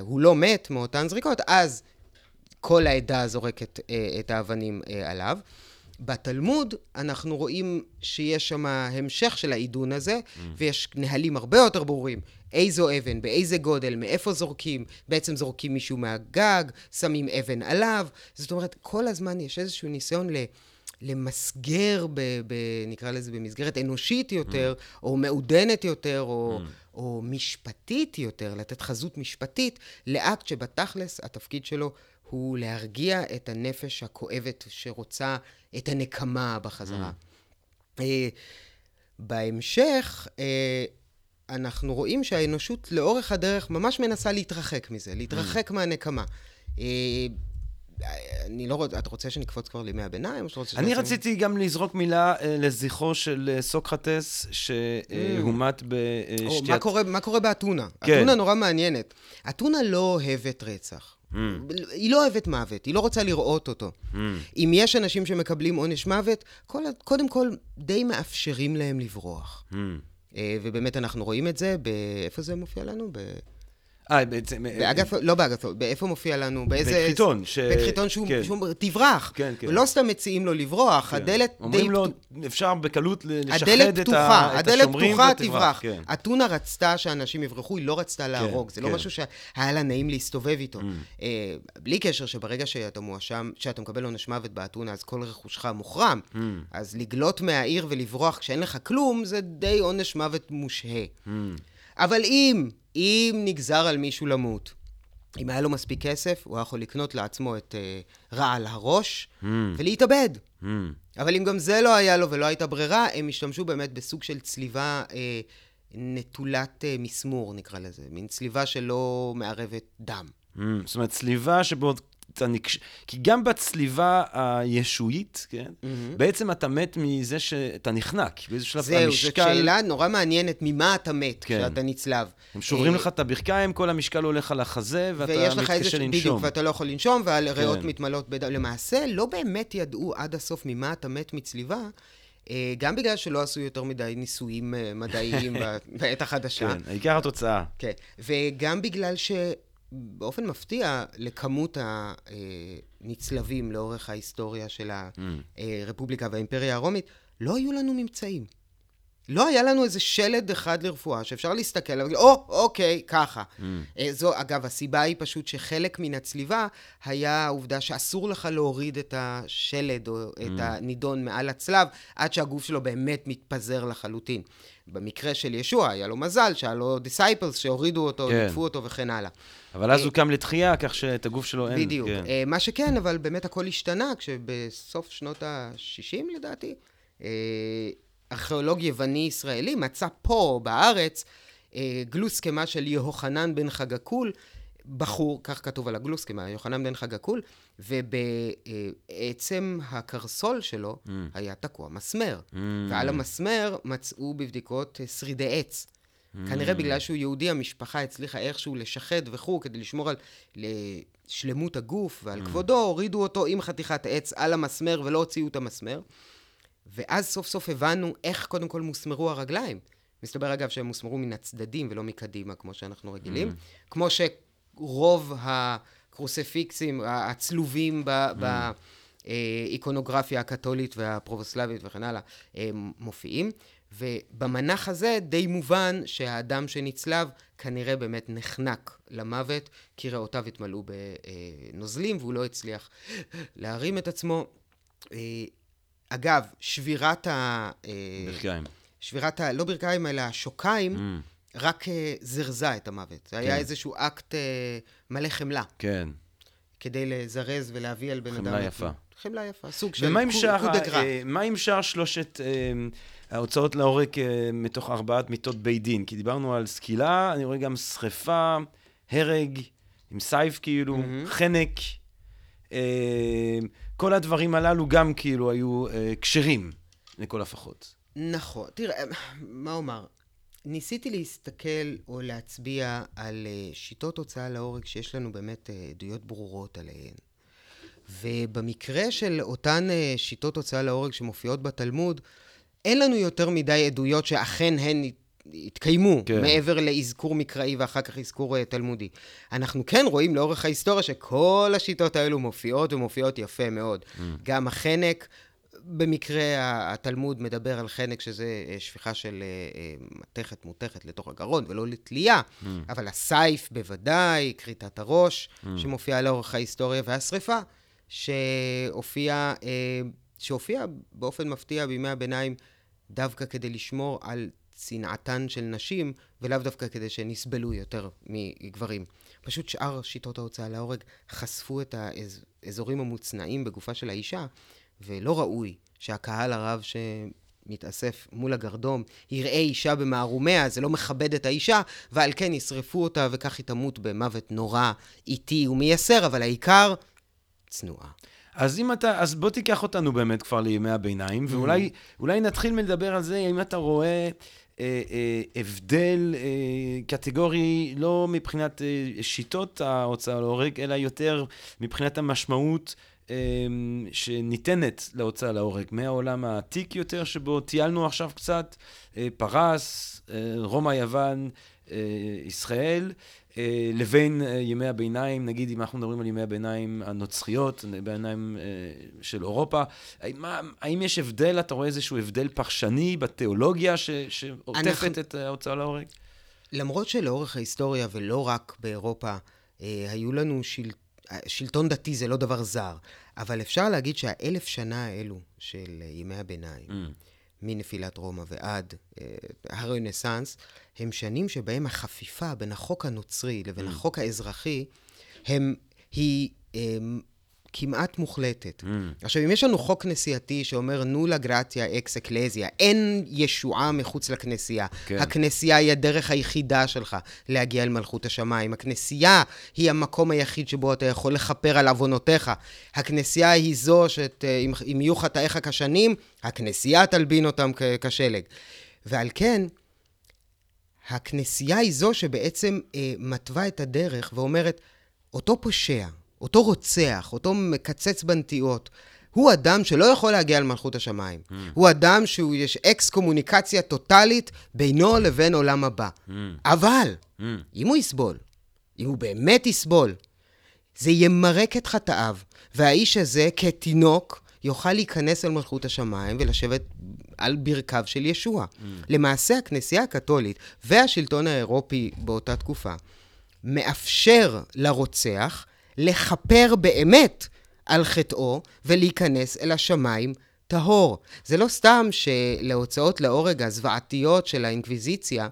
הוא לא מת מאותן זריקות, אז כל העדה זורקת אה, את האבנים אה, עליו. בתלמוד אנחנו רואים שיש שם המשך של העידון הזה, mm. ויש נהלים הרבה יותר ברורים. איזו אבן, באיזה גודל, מאיפה זורקים, בעצם זורקים מישהו מהגג, שמים אבן עליו. זאת אומרת, כל הזמן יש איזשהו ניסיון ל... למסגר, ב, ב, נקרא לזה במסגרת אנושית יותר, mm. או מעודנת יותר, או, mm. או משפטית יותר, לתת חזות משפטית לאקט שבתכלס התפקיד שלו הוא להרגיע את הנפש הכואבת שרוצה את הנקמה בחזרה. Mm. אה, בהמשך, אה, אנחנו רואים שהאנושות לאורך הדרך ממש מנסה להתרחק מזה, להתרחק mm. מהנקמה. אה, אני לא רוצה, אתה רוצה שנקפוץ כבר לימי הביניים, או שאתה רוצה... אני רציתי גם לזרוק מילה לזכרו של סוקרטס, שהומת בשתיית... מה קורה באתונה? כן. אתונה נורא מעניינת. אתונה לא אוהבת רצח. Mm. היא לא אוהבת מוות, היא לא רוצה לראות אותו. Mm. אם יש אנשים שמקבלים עונש מוות, כל, קודם כל די מאפשרים להם לברוח. Mm. אה, ובאמת אנחנו רואים את זה, איפה זה מופיע לנו? ב... אה, בעצם... אה, באגף, לא באגף, באיפה מופיע לנו? באיזה... בקחיתון. ש... בקחיתון שהוא, כן. שהוא תברח. כן, כן. ולא סתם מציעים לו לברוח, כן. הדלת די... אומרים לו, אפשר בקלות לשחד את, ה... את השומרים הדלת פתוחה, תברח. כן. אתונה רצתה שאנשים יברחו, היא לא רצתה כן, להרוג. כן, זה לא כן. משהו שהיה לה נעים להסתובב איתו. Mm. אה, בלי קשר שברגע שאתה מואשם, שאתה מקבל עונש מוות באתונה, אז כל רכושך מוחרם. Mm. אז לגלות מהעיר ולברוח כשאין לך כלום, זה די עונש מוות מושהה. Mm. אבל אם אם נגזר על מישהו למות, אם היה לו מספיק כסף, הוא היה יכול לקנות לעצמו את uh, רעל הראש mm. ולהתאבד. Mm. אבל אם גם זה לא היה לו ולא הייתה ברירה, הם השתמשו באמת בסוג של צליבה אה, נטולת אה, מסמור, נקרא לזה. מין צליבה שלא מערבת דם. Mm. זאת אומרת, צליבה שבעוד אתה נקש... כי גם בצליבה הישועית, כן? Mm-hmm. בעצם אתה מת מזה שאתה נחנק. באיזשהו שלב זהו, המשקל... זהו, זו שאלה נורא מעניינת, ממה אתה מת כן. כשאתה נצלב. הם שוברים אה... לך את הברכיים, כל המשקל הולך על החזה, ואתה מתקשה לנשום. בדיוק, ואתה לא יכול לנשום, והריאות כן. מתמלאות בדם. למעשה, לא באמת ידעו עד הסוף ממה אתה מת מצליבה. אה, גם בגלל שלא עשו יותר מדי ניסויים אה, מדעיים בעת החדשה. כן, העיקר התוצאה. כן, וגם בגלל ש... באופן מפתיע לכמות הנצלבים לאורך ההיסטוריה של הרפובליקה והאימפריה הרומית, לא היו לנו ממצאים. לא היה לנו איזה שלד אחד לרפואה שאפשר להסתכל עליו או, אוקיי, ככה. Mm. אה, זו, אגב, הסיבה היא פשוט שחלק מן הצליבה היה העובדה שאסור לך להוריד את השלד או mm. את הנידון מעל הצלב, עד שהגוף שלו באמת מתפזר לחלוטין. במקרה של ישוע, היה לו מזל שהיה לו disciples שהורידו אותו, כן. נדפו אותו וכן הלאה. אבל אז הוא קם לתחייה, כך שאת הגוף שלו אין... בדיוק. כן. אה, מה שכן, אבל באמת הכל השתנה, כשבסוף שנות ה-60 לדעתי, אה, ארכיאולוג יווני-ישראלי מצא פה, בארץ, אה, גלוסקמה של יהוחנן בן חגקול, בחור, כך כתוב על הגלוסקמה, יוחנן בן חגקול, ובעצם הקרסול שלו mm. היה תקוע מסמר. Mm. ועל המסמר מצאו בבדיקות אה, שרידי עץ. Mm. כנראה בגלל שהוא יהודי, המשפחה הצליחה איכשהו לשחד וכו', כדי לשמור על שלמות הגוף ועל mm. כבודו, הורידו אותו עם חתיכת עץ על המסמר ולא הוציאו את המסמר. ואז סוף סוף הבנו איך קודם כל מוסמרו הרגליים. מסתבר אגב שהם מוסמרו מן הצדדים ולא מקדימה, כמו שאנחנו רגילים. Mm. כמו שרוב הקרוספיקסים, הצלובים ב... mm. באיקונוגרפיה הקתולית והפרובוסלבית וכן הלאה, הם מופיעים. ובמנח הזה די מובן שהאדם שנצלב כנראה באמת נחנק למוות, כי ריאותיו התמלאו בנוזלים והוא לא הצליח להרים את עצמו. אגב, שבירת ה... אה, ברכיים. שבירת ה... לא ברכיים, אלא השוקיים, mm. רק אה, זרזה את המוות. זה כן. היה איזשהו אקט אה, מלא חמלה. כן. כדי לזרז ולהביא על בן אדם. חמלה יפה. חמלה יפה, סוג של קודגרה. מה עם שאר שלושת ההוצאות להורג מתוך ארבעת מיטות בית דין? כי דיברנו על סקילה, אני רואה גם שריפה, הרג, עם סייף כאילו, mm-hmm. חנק. כל הדברים הללו גם כאילו היו אה, כשרים, לכל הפחות. נכון. תראה, מה אומר? ניסיתי להסתכל או להצביע על uh, שיטות הוצאה להורג שיש לנו באמת uh, עדויות ברורות עליהן. ובמקרה של אותן uh, שיטות הוצאה להורג שמופיעות בתלמוד, אין לנו יותר מדי עדויות שאכן הן התקיימו, כן. מעבר לאזכור מקראי ואחר כך אזכור uh, תלמודי. אנחנו כן רואים לאורך ההיסטוריה שכל השיטות האלו מופיעות ומופיעות יפה מאוד. Mm. גם החנק, במקרה התלמוד מדבר על חנק שזה uh, שפיכה של uh, מתכת מותכת לתוך הגרון ולא לתלייה, mm. אבל הסייף בוודאי, כריתת הראש, mm. שמופיעה לאורך ההיסטוריה, והשריפה, שהופיעה, שהופיעה באופן מפתיע בימי הביניים דווקא כדי לשמור על צנעתן של נשים, ולאו דווקא כדי שהן יסבלו יותר מגברים. פשוט שאר שיטות ההוצאה להורג חשפו את האזורים המוצנעים בגופה של האישה, ולא ראוי שהקהל הרב שמתאסף מול הגרדום יראה אישה במערומיה, זה לא מכבד את האישה, ועל כן ישרפו אותה וכך היא תמות במוות נורא, איטי ומייסר, אבל העיקר, צנועה. אז אם אתה, אז בוא תיקח אותנו באמת כבר לימי הביניים, ואולי נתחיל מלדבר על זה, אם אתה רואה אה, אה, הבדל אה, קטגורי לא מבחינת שיטות ההוצאה להורג, אלא יותר מבחינת המשמעות שניתנת להוצאה להורג, מהעולם העתיק יותר, שבו טיילנו עכשיו קצת, פרס, רומא, יוון, ישראל, אה, לבין אה, ימי הביניים, נגיד אם אנחנו מדברים על ימי הביניים הנוצריות, הביניים אה, של אירופה, האם, האם יש הבדל, אתה רואה איזשהו הבדל פרשני בתיאולוגיה ש, שעוטפת אנחנו... את ההוצאה להורג? למרות שלאורך ההיסטוריה, ולא רק באירופה, היו לנו של... שלטון דתי זה לא דבר זר, אבל אפשר להגיד שהאלף שנה האלו של ימי הביניים, mm. מנפילת רומא ועד אה, הרנסאנס, הם שנים שבהם החפיפה בין החוק הנוצרי לבין mm. החוק האזרחי, הם, היא הם, כמעט מוחלטת. Mm. עכשיו, אם יש לנו חוק כנסייתי שאומר נולה גרטיה אקס אקלזיה, אין ישועה מחוץ לכנסייה. כן. הכנסייה היא הדרך היחידה שלך להגיע אל מלכות השמיים. הכנסייה היא המקום היחיד שבו אתה יכול לכפר על עוונותיך. הכנסייה היא זו שאם יהיו חטאיך כשנים, הכנסייה תלבין אותם כשלג. ועל כן, הכנסייה היא זו שבעצם אה, מתווה את הדרך ואומרת, אותו פושע, אותו רוצח, אותו מקצץ בנטיעות, הוא אדם שלא יכול להגיע למלכות השמיים. Mm. הוא אדם שיש אקס קומוניקציה טוטאלית בינו לבין עולם הבא. Mm. אבל, mm. אם הוא יסבול, אם הוא באמת יסבול, זה ימרק את חטאיו, והאיש הזה, כתינוק, יוכל להיכנס אל מלכות השמיים ולשבת על ברכיו של ישוע. Mm. למעשה, הכנסייה הקתולית והשלטון האירופי באותה תקופה מאפשר לרוצח לכפר באמת על חטאו ולהיכנס אל השמיים טהור. זה לא סתם שלהוצאות להורג הזוועתיות של האינקוויזיציה,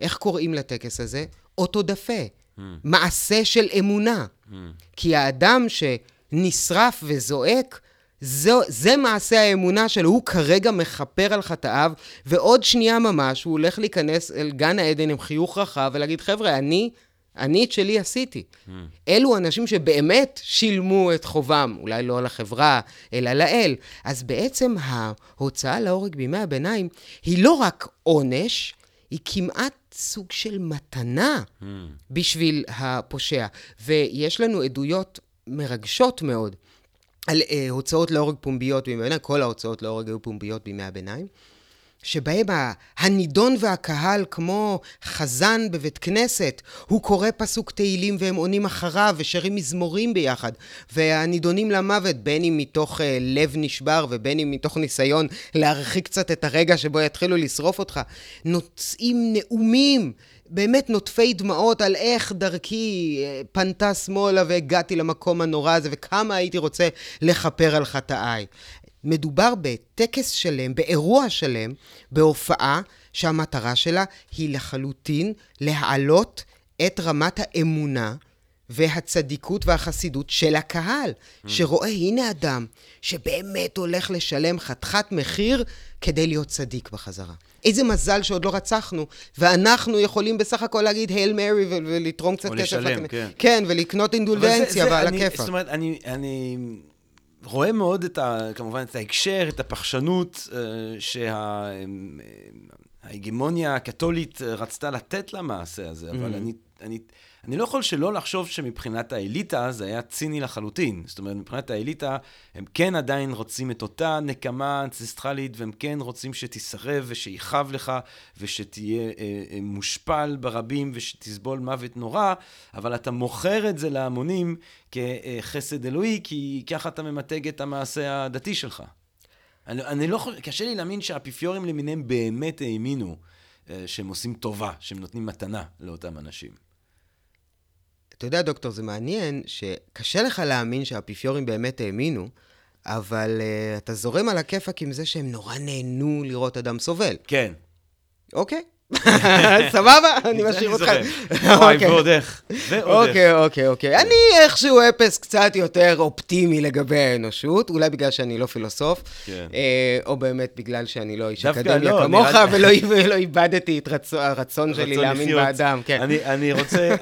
איך קוראים לטקס הזה? אוטודפה. Mm. מעשה של אמונה. Mm. כי האדם שנשרף וזועק, זו, זה מעשה האמונה שלו, הוא כרגע מכפר על חטאיו, ועוד שנייה ממש הוא הולך להיכנס אל גן העדן עם חיוך רחב ולהגיד, חבר'ה, אני, אני את שלי עשיתי. Mm. אלו אנשים שבאמת שילמו את חובם, אולי לא לחברה, אלא לאל. אז בעצם ההוצאה להורג בימי הביניים היא לא רק עונש, היא כמעט סוג של מתנה mm. בשביל הפושע. ויש לנו עדויות מרגשות מאוד. על uh, הוצאות להורג פומביות בימי הביניים, כל ההוצאות להורג היו פומביות בימי הביניים, שבהם הנידון והקהל כמו חזן בבית כנסת, הוא קורא פסוק תהילים והם עונים אחריו ושרים מזמורים ביחד, והנידונים למוות, בין אם מתוך uh, לב נשבר ובין אם מתוך ניסיון להרחיק קצת את הרגע שבו יתחילו לשרוף אותך, נוצאים נאומים באמת נוטפי דמעות על איך דרכי אה, פנתה שמאלה והגעתי למקום הנורא הזה, וכמה הייתי רוצה לכפר על חטאיי. מדובר בטקס שלם, באירוע שלם, בהופעה שהמטרה שלה היא לחלוטין להעלות את רמת האמונה והצדיקות והחסידות של הקהל, mm. שרואה, הנה אדם שבאמת הולך לשלם חתיכת מחיר כדי להיות צדיק בחזרה. איזה מזל שעוד לא רצחנו, ואנחנו יכולים בסך הכל להגיד הייל מרי ולתרום קצת כסף. או לשלם, כן. כן, ולקנות אינדולדנציה ועל הכיפה. זאת אומרת, אני, אני רואה מאוד את ה... כמובן את ההקשר, את הפרשנות אה, שההגמוניה הקתולית רצתה לתת למעשה הזה, אבל mm. אני... אני אני לא יכול שלא לחשוב שמבחינת האליטה זה היה ציני לחלוטין. זאת אומרת, מבחינת האליטה, הם כן עדיין רוצים את אותה נקמה אנצסטרלית, והם כן רוצים שתיסרב ושיכאב לך, ושתהיה אה, אה, מושפל ברבים ושתסבול מוות נורא, אבל אתה מוכר את זה להמונים כחסד אלוהי, כי ככה אתה ממתג את המעשה הדתי שלך. אני, אני לא יכול, קשה לי להאמין שהאפיפיורים למיניהם באמת האמינו אה, שהם עושים טובה, שהם נותנים מתנה לאותם אנשים. אתה יודע, דוקטור, זה מעניין שקשה לך להאמין שהאפיפיורים באמת האמינו, אבל uh, אתה זורם על הכיפאק עם זה שהם נורא נהנו לראות אדם סובל. כן. אוקיי. סבבה? אני משאיר אותך. אוי, אוקיי. ועוד איך. אוקיי, אוקיי, אוקיי. אני איכשהו אפס קצת יותר אופטימי לגבי האנושות, אולי בגלל שאני לא פילוסוף, כן. אה, או באמת בגלל שאני לא איש אקדמיה לא, כמוך, ולא איבדתי את הרצון שלי להאמין באדם. כן.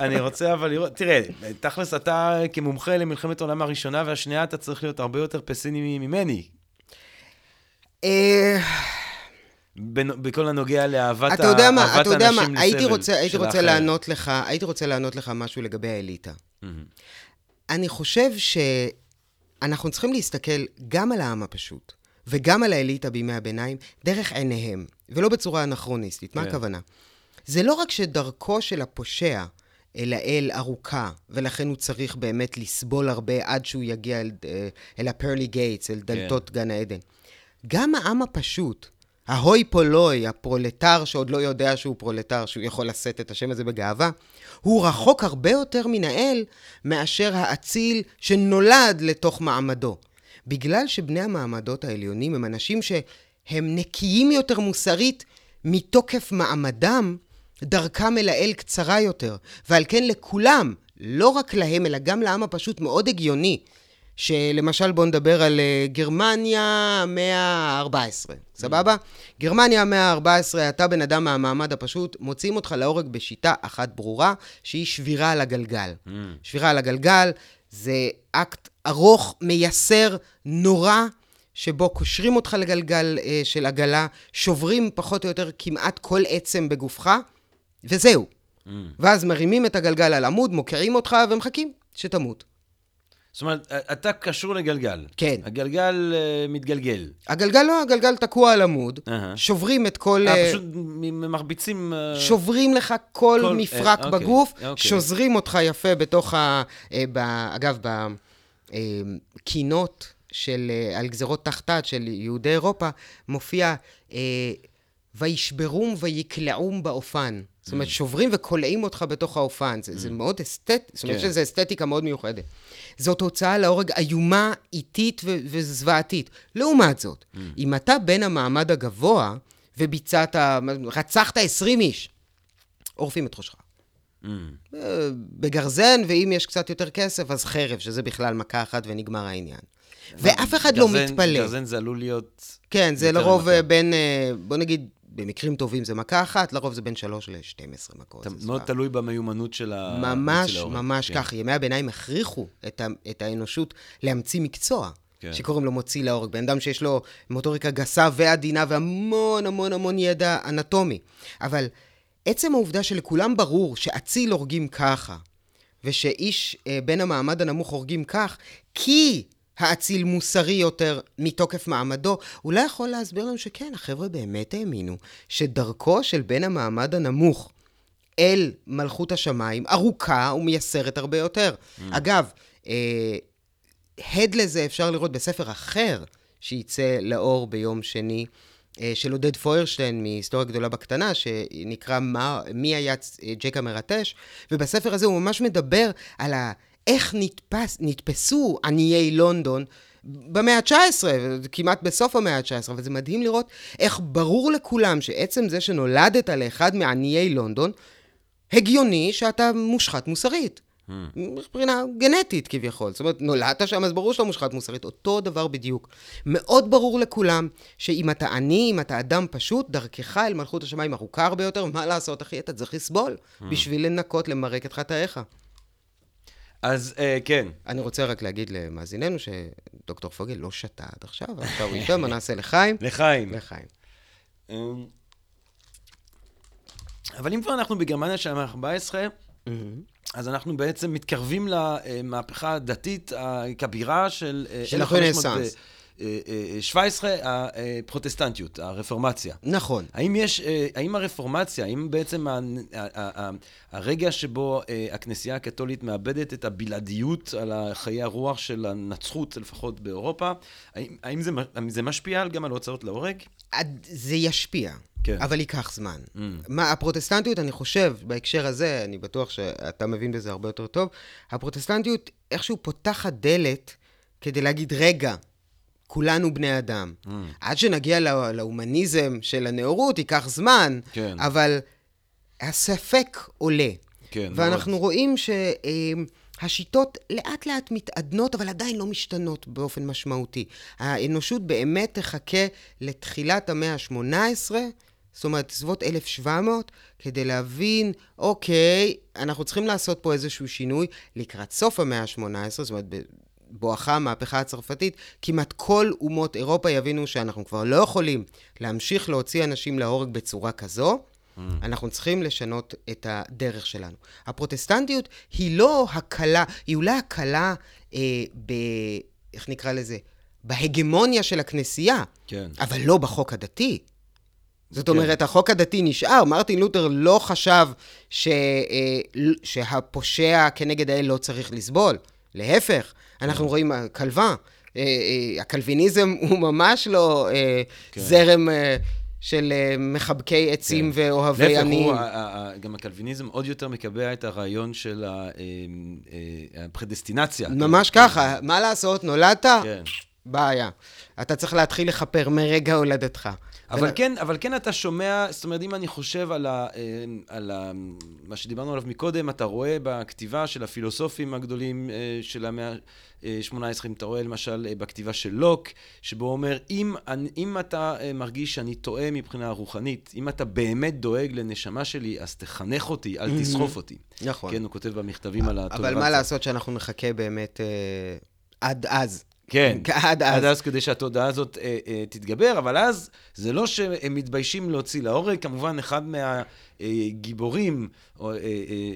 אני רוצה אבל לראות, תראה, תכלס אתה כמומחה למלחמת העולם הראשונה והשנייה, אתה צריך להיות הרבה יותר פסימי ממני. בכל הנוגע לאהבת אתה יודע מה, אתה יודע מה, הייתי רוצה, הייתי רוצה לענות לך, הייתי רוצה לענות לך משהו לגבי האליטה. אני חושב שאנחנו צריכים להסתכל גם על העם הפשוט, וגם על האליטה בימי הביניים, דרך עיניהם, ולא בצורה אנכרוניסטית. מה כן. הכוונה? זה לא רק שדרכו של הפושע אל האל ארוכה, ולכן הוא צריך באמת לסבול הרבה עד שהוא יגיע אל, אה, אל ה pearly gates, אל דלתות כן. גן העדן. גם העם הפשוט, ה hoi polloi, הפרולטר שעוד לא יודע שהוא פרולטר, שהוא יכול לשאת את השם הזה בגאווה, הוא רחוק הרבה יותר מן האל מאשר האציל שנולד לתוך מעמדו. בגלל שבני המעמדות העליונים הם אנשים שהם נקיים יותר מוסרית מתוקף מעמדם, דרכם אל האל קצרה יותר. ועל כן לכולם, לא רק להם, אלא גם לעם הפשוט, מאוד הגיוני שלמשל בואו נדבר על uh, גרמניה המאה ה-14, סבבה? גרמניה המאה ה-14, אתה בן אדם מהמעמד הפשוט, מוציאים אותך להורג בשיטה אחת ברורה, שהיא שבירה על הגלגל. Mm. שבירה על הגלגל זה אקט ארוך, מייסר, נורא, שבו קושרים אותך לגלגל uh, של עגלה, שוברים פחות או יותר כמעט כל עצם בגופך, וזהו. Mm. ואז מרימים את הגלגל על עמוד, מוקיעים אותך ומחכים שתמות. זאת אומרת, אתה קשור לגלגל. כן. הגלגל uh, מתגלגל. הגלגל לא, הגלגל תקוע על עמוד, uh-huh. שוברים את כל... אה, פשוט מרביצים... Uh... שוברים לך כל, כל מפרק uh, בגוף, okay, okay. שוזרים אותך יפה בתוך ה... Uh, ב, אגב, בקינות של, uh, על גזרות תחתת של יהודי אירופה, מופיע uh, וישברום ויקלעום באופן. זאת אומרת. שוברים וקולעים אותך בתוך האופן. זה, זה mm. מאוד אסתטי, זאת אומרת כן. שזו אסתטיקה מאוד מיוחדת. זאת הוצאה להורג איומה, איטית ו- וזוועתית. לעומת זאת, mm. אם אתה בן המעמד הגבוה וביצעת, רצחת 20 איש, עורפים את ראשך. Mm. אה, בגרזן, ואם יש קצת יותר כסף, אז חרב, שזה בכלל מכה אחת ונגמר העניין. ואף אחד לא גרזן, לא מתפלא. גרזן זה עלול להיות... כן, זה לרוב מכה. בין, אה, בוא נגיד, במקרים טובים זה מכה אחת, לרוב זה בין 3 ל-12 מכות. מאוד תלוי במיומנות של ה... ממש, ממש כן. כך. ימי הביניים הכריחו את, ה, את האנושות להמציא מקצוע. כן. שקוראים לו מוציא להורג. בן אדם שיש לו מוטוריקה גסה ועדינה והמון המון המון ידע אנטומי. אבל עצם העובדה שלכולם ברור שאציל הורגים ככה, ושאיש אה, בן המעמד הנמוך הורגים כך, כי האציל מוסרי יותר מתוקף מעמדו, אולי יכול להסביר לנו שכן, החבר'ה באמת האמינו שדרכו של בן המעמד הנמוך אל מלכות השמיים ארוכה ומייסרת הרבה יותר. Mm. אגב, אה, הד לזה אפשר לראות בספר אחר שייצא לאור ביום שני. אה, של עודד פוירשטיין מהיסטוריה גדולה בקטנה, שנקרא מה, מי היה ג'ק המרטש, ובספר הזה הוא ממש מדבר על ה... איך נתפס, נתפסו עניי לונדון במאה ה-19, כמעט בסוף המאה ה-19, וזה מדהים לראות איך ברור לכולם שעצם זה שנולדת לאחד מעניי לונדון, הגיוני שאתה מושחת מוסרית. Hmm. מבחינה גנטית כביכול. זאת אומרת, נולדת שם, אז ברור שאתה מושחת מוסרית. אותו דבר בדיוק. מאוד ברור לכולם שאם אתה עני, אם אתה אדם פשוט, דרכך אל מלכות השמיים ארוכה הרבה יותר, מה לעשות, אחי? אתה צריך לסבול hmm. בשביל לנקות, למרק את חטאיך. אז uh, כן. אני רוצה רק להגיד למאזיננו שדוקטור פוגל לא שתה עד עכשיו, עכשיו הוא ישב, מה נעשה לחיים? לחיים. לחיים. אמ, אבל אם כבר אנחנו בגרמניה של המאה ה-14, אז אנחנו בעצם מתקרבים למהפכה הדתית הכבירה של... אה, של הרנסאנס. 17, הפרוטסטנטיות, הרפורמציה. נכון. האם יש, אה, האם הרפורמציה, האם בעצם הרגע שבו אה, הכנסייה הקתולית מאבדת את הבלעדיות על חיי הרוח של הנצחות, לפחות באירופה, האם, האם זה, זה משפיע גם על הוצאות להורג? זה ישפיע. כן. אבל ייקח זמן. Mm. מה, הפרוטסטנטיות, אני חושב, בהקשר הזה, אני בטוח שאתה מבין בזה הרבה יותר טוב, הפרוטסטנטיות איכשהו פותחת דלת כדי להגיד, רגע, כולנו בני אדם. Mm. עד שנגיע לא, להומניזם של הנאורות, ייקח זמן, כן. אבל הספק עולה. כן, ואנחנו מאוד. רואים שהשיטות לאט לאט מתעדנות, אבל עדיין לא משתנות באופן משמעותי. האנושות באמת תחכה לתחילת המאה ה-18, זאת אומרת, סביבות 1700, כדי להבין, אוקיי, אנחנו צריכים לעשות פה איזשהו שינוי לקראת סוף המאה ה-18, זאת אומרת, בואכה המהפכה הצרפתית, כמעט כל אומות אירופה יבינו שאנחנו כבר לא יכולים להמשיך להוציא אנשים להורג בצורה כזו, mm. אנחנו צריכים לשנות את הדרך שלנו. הפרוטסטנטיות היא לא הקלה, היא אולי הקלה אה, ב... איך נקרא לזה? בהגמוניה של הכנסייה, כן. אבל לא בחוק הדתי. זאת כן. אומרת, החוק הדתי נשאר. מרטין לותר לא חשב ש, אה, שהפושע כנגד האל לא צריך לסבול. להפך, אנחנו כן. רואים כלבה. אה, אה, הקלוויניזם הוא ממש לא אה, כן. זרם של מחבקי עצים כן. ואוהבי עניים. גם הקלוויניזם עוד יותר מקבע את הרעיון של הפרדסטינציה. ממש ככה, מה לעשות, נולדת? כן. בעיה. אתה צריך להתחיל לכפר מרגע הולדתך. אבל כן, אבל כן אתה שומע, זאת אומרת, אם אני חושב על, ה, על ה, מה שדיברנו עליו מקודם, אתה רואה בכתיבה של הפילוסופים הגדולים של המאה ה-18, אם אתה רואה למשל בכתיבה של לוק, שבו הוא אומר, אם, אם אתה מרגיש שאני טועה מבחינה רוחנית, אם אתה באמת דואג לנשמה שלי, אז תחנך אותי, אל תסחוף אותי. נכון. כן, הוא כותב במכתבים על הטולרציה. אבל מה לעשות שאנחנו נחכה באמת אה, עד אז. כן, עד אז. עד אז כדי שהתודעה הזאת אה, אה, תתגבר, אבל אז זה לא שהם מתביישים להוציא להורג, כמובן אחד מהגיבורים אה, אה, אה,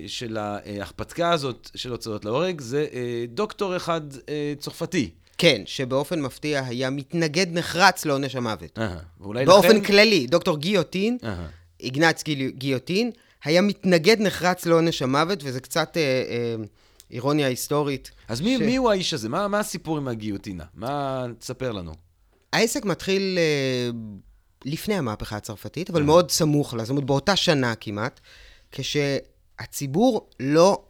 של ההכפתקה הזאת של הוצאות להורג זה אה, דוקטור אחד אה, צרפתי. כן, שבאופן מפתיע היה מתנגד נחרץ לעונש המוות. Uh-huh. באופן לכן... כללי, דוקטור גיוטין, uh-huh. איגנץ גיוטין, היה מתנגד נחרץ לעונש המוות, וזה קצת אה, אה, אירוניה היסטורית. אז ש... מי, מי הוא האיש הזה? מה, מה הסיפור עם הגיוטינה? מה... תספר לנו. העסק מתחיל אה, לפני המהפכה הצרפתית, אבל uh-huh. מאוד סמוך לה, זאת אומרת באותה שנה כמעט, כשהציבור לא...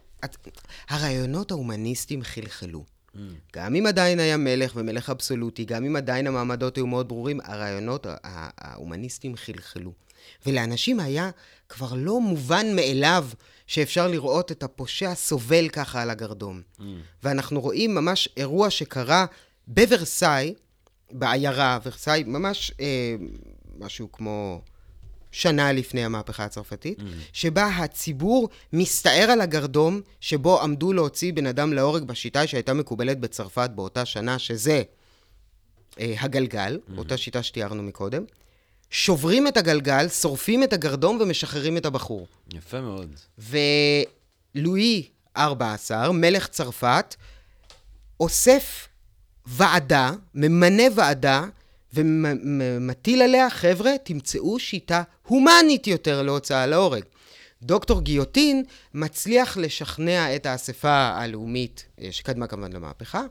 הרעיונות ההומניסטיים חלחלו. Mm. גם אם עדיין היה מלך ומלך אבסולוטי, גם אם עדיין המעמדות היו מאוד ברורים, הרעיונות ההומניסטיים חלחלו. ולאנשים היה כבר לא מובן מאליו שאפשר לראות את הפושע סובל ככה על הגרדום. Mm. ואנחנו רואים ממש אירוע שקרה בוורסאי, בעיירה, ורסאי, ממש אה, משהו כמו שנה לפני המהפכה הצרפתית, mm. שבה הציבור מסתער על הגרדום שבו עמדו להוציא בן אדם להורג בשיטה שהייתה מקובלת בצרפת באותה שנה, שזה אה, הגלגל, mm. אותה שיטה שתיארנו מקודם. שוברים את הגלגל, שורפים את הגרדום ומשחררים את הבחור. יפה מאוד. ולואי 14, מלך צרפת, אוסף ועדה, ממנה ועדה, ומטיל עליה, חבר'ה, תמצאו שיטה הומנית יותר להוצאה להורג. דוקטור גיוטין מצליח לשכנע את האספה הלאומית, שקדמה כמובן למהפכה,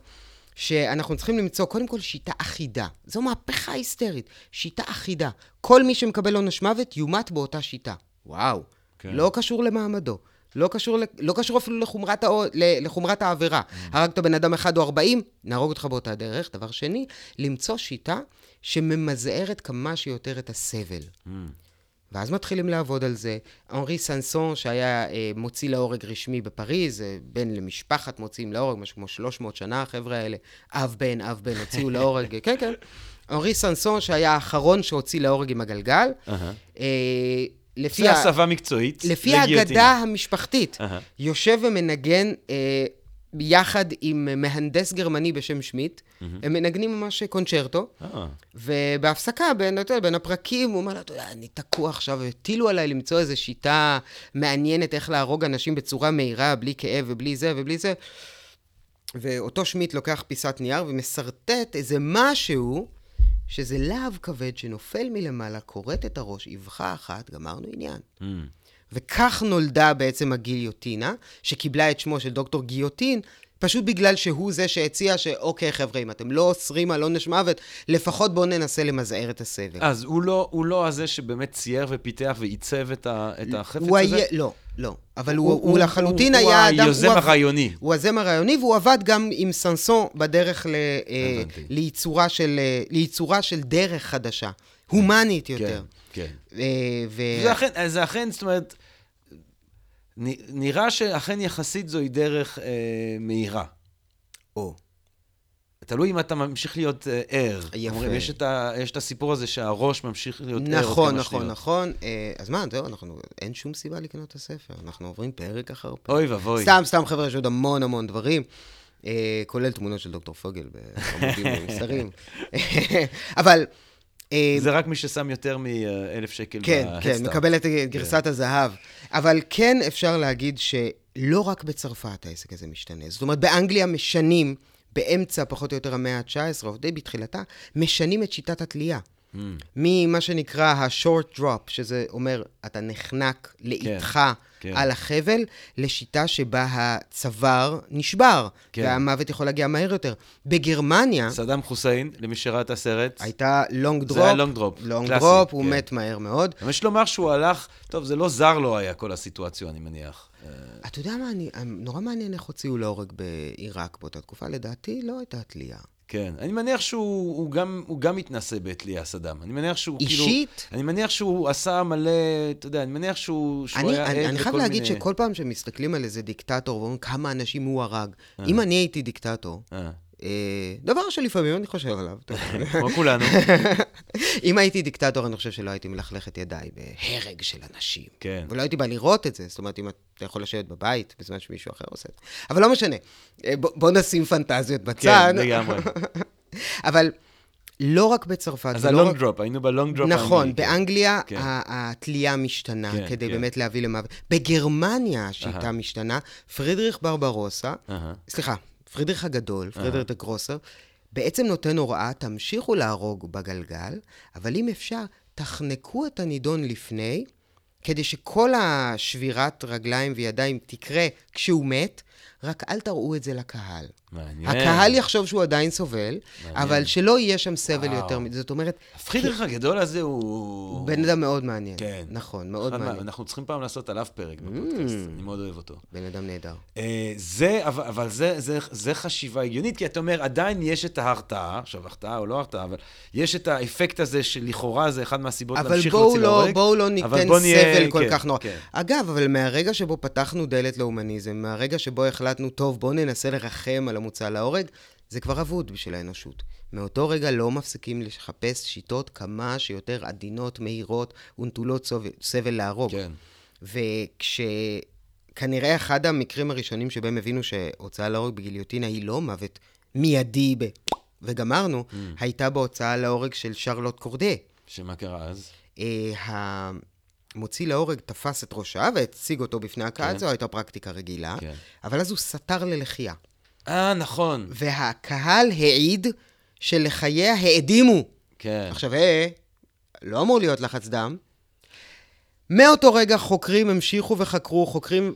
שאנחנו צריכים למצוא קודם כל שיטה אחידה. זו מהפכה היסטרית, שיטה אחידה. כל מי שמקבל עונש מוות יומת באותה שיטה. וואו, כן. לא קשור למעמדו. לא קשור, לא קשור אפילו לחומרת, הא, לחומרת העבירה. Mm. הרגת בן אדם אחד או ארבעים, נהרוג אותך באותה דרך. דבר שני, למצוא שיטה שממזערת כמה שיותר את הסבל. Mm. ואז מתחילים לעבוד על זה. אנרי סנסון, שהיה אה, מוציא להורג רשמי בפריז, אה, בן למשפחת מוציאים להורג, משהו כמו 300 שנה, החבר'ה האלה, אב בן, אב בן, הוציאו להורג, כן, כן. אנרי סנסון, שהיה האחרון שהוציא להורג עם הגלגל. Uh-huh. אה, לפי... זה הסבה מקצועית. לפי האגדה המשפחתית, uh-huh. יושב ומנגן אה, יחד עם מהנדס גרמני בשם שמיט, mm-hmm. הם מנגנים ממש קונצ'רטו, oh. ובהפסקה, בין, אתה יודע, בין הפרקים, הוא אומר לה, אתה יודע, אני תקוע עכשיו, הטילו עליי למצוא איזו שיטה מעניינת איך להרוג אנשים בצורה מהירה, בלי כאב ובלי זה ובלי זה. ואותו שמיט לוקח פיסת נייר ומסרטט איזה משהו, שזה להב כבד שנופל מלמעלה, כורת את הראש, אבחה אחת, גמרנו עניין. Mm. וכך נולדה בעצם הגיליוטינה, שקיבלה את שמו של דוקטור גיוטין, פשוט בגלל שהוא זה שהציע שאוקיי, חבר'ה, אם אתם לא אוסרים על עונש מוות, לפחות בואו ננסה למזער את הסבל. אז הוא לא, הוא לא הזה שבאמת צייר ופיתח ועיצב את, ה, את החפץ הזה? היה, לא, לא. אבל הוא, הוא, הוא, הוא לחלוטין הוא, היה אדם... הוא היוזם הרעיוני. הוא היוזם הרעיוני, והוא עבד גם עם סנסון בדרך ל, אה, ליצורה, של, אה, ליצורה של דרך חדשה, הומנית כן, יותר. כן, כן. ו... זה, אכן, זה אכן, זאת אומרת... נראה שאכן יחסית זוהי דרך אה, מהירה. או. תלוי אם אתה ממשיך להיות אה, ער. יפה. אומרים, יש את, ה, יש את הסיפור הזה שהראש ממשיך להיות נכון, ער. נכון, נכון, נכון. אה, אז מה, זהו, אנחנו, אין שום סיבה לקנות את הספר. אנחנו עוברים פרק אחר פרק. אוי ואבוי. סתם, סתם, חבר'ה, יש עוד המון המון דברים. אה, כולל תמונות של דוקטור פוגל בעמודים ומסרים. אבל... זה רק מי ששם יותר מאלף שקל כן, כן, מקבל את גרסת כן. הזהב. אבל כן אפשר להגיד שלא רק בצרפת העסק הזה משתנה. זאת אומרת, באנגליה משנים, באמצע, פחות או יותר, המאה ה-19, או די בתחילתה, משנים את שיטת התלייה. Mm. ממה שנקרא ה-short drop, שזה אומר, אתה נחנק לאיטך כן, כן. על החבל, לשיטה שבה הצוואר נשבר, כן. והמוות יכול להגיע מהר יותר. בגרמניה... סדאם חוסיין, למי שראה את הסרט. הייתה long drop. זה היה long drop, long drop, הוא כן. מת מהר מאוד. יש לומר שהוא הלך, טוב, זה לא זר לו היה כל הסיטואציה, אני מניח. אתה יודע מה, אני, נורא מעניין איך הוציאו להורג בעיראק באותה תקופה, לדעתי לא הייתה תלייה. כן, אני מניח שהוא הוא גם, הוא גם מתנשא בתלייה סדאם. אני מניח שהוא אישית? כאילו... אישית? אני מניח שהוא עשה מלא, אתה יודע, אני מניח שהוא, שהוא אני, היה עד לכל מיני... אני חייב להגיד שכל פעם שמסתכלים על איזה דיקטטור ואומרים כמה אנשים הוא הרג, אה. אם אני הייתי דיקטטור, אה. דבר שלפעמים אני חושב עליו. כמו כולנו. אם הייתי דיקטטור, אני חושב שלא הייתי מלכלך את ידיי בהרג של אנשים. כן. ולא הייתי בא לראות את זה, זאת אומרת, אם אתה יכול לשבת בבית בזמן שמישהו אחר עושה את זה. אבל לא משנה, בוא נשים פנטזיות בצד. כן, לגמרי. אבל... לא רק בצרפת. אז ה long drop, היינו ב long drop. נכון, כן. באנגליה כן. התלייה משתנה כן, כדי כן. באמת להביא למוות. בגרמניה השיטה uh-huh. משתנה. פרידריך ברברוסה, uh-huh. סליחה, פרידריך הגדול, פרידריך der Große, בעצם נותן הוראה, תמשיכו להרוג בגלגל, אבל אם אפשר, תחנקו את הנידון לפני, כדי שכל השבירת רגליים וידיים תקרה כשהוא מת, רק אל תראו את זה לקהל. מעניין. הקהל יחשוב שהוא עדיין סובל, מעניין. אבל שלא יהיה שם סבל וואו. יותר מזה. זאת אומרת... הפרידריך כי... הגדול הזה הוא... בן אדם מאוד מעניין. כן. נכון, מאוד מעניין. מה, אנחנו צריכים פעם לעשות עליו פרק בפודקאסט, mm. אני מאוד אוהב אותו. בן אדם נהדר. Uh, זה, אבל, אבל זה, זה, זה חשיבה הגיונית, כי אתה אומר, עדיין יש את ההרתעה, עכשיו, הרתעה או לא הרתעה, אבל יש את האפקט הזה שלכאורה זה אחד מהסיבות להמשיך להוציא לא, להורג. אבל בואו לא ניתן סבל נהיה, כל כן, כך נורא. כן. אגב, אבל מהרגע שבו פתחנו דלת להומניזם, מהרגע שבו החלטנו, טוב, בואו ננסה לרחם על המוצא להורג, זה כבר אבוד בשביל האנושות. מאותו רגע לא מפסיקים לחפש שיטות כמה שיותר עדינות, מהירות ונטולות סבל להרוג. כן. וכשכנראה אחד המקרים הראשונים שבהם הבינו שהוצאה להורג בגיליוטינה היא לא מוות מיידי ב... וגמרנו, mm. הייתה בהוצאה להורג של שרלוט קורדה. שמה קרה אז? אה, המוציא להורג תפס את ראשה והציג אותו בפני הקהל, כן. זו הייתה פרקטיקה רגילה, כן. אבל אז הוא סתר ללחייה. אה, נכון. והקהל העיד שלחייה האדימו. כן. עכשיו, אה, לא אמור להיות לחץ דם. מאותו רגע חוקרים המשיכו וחקרו, חוקרים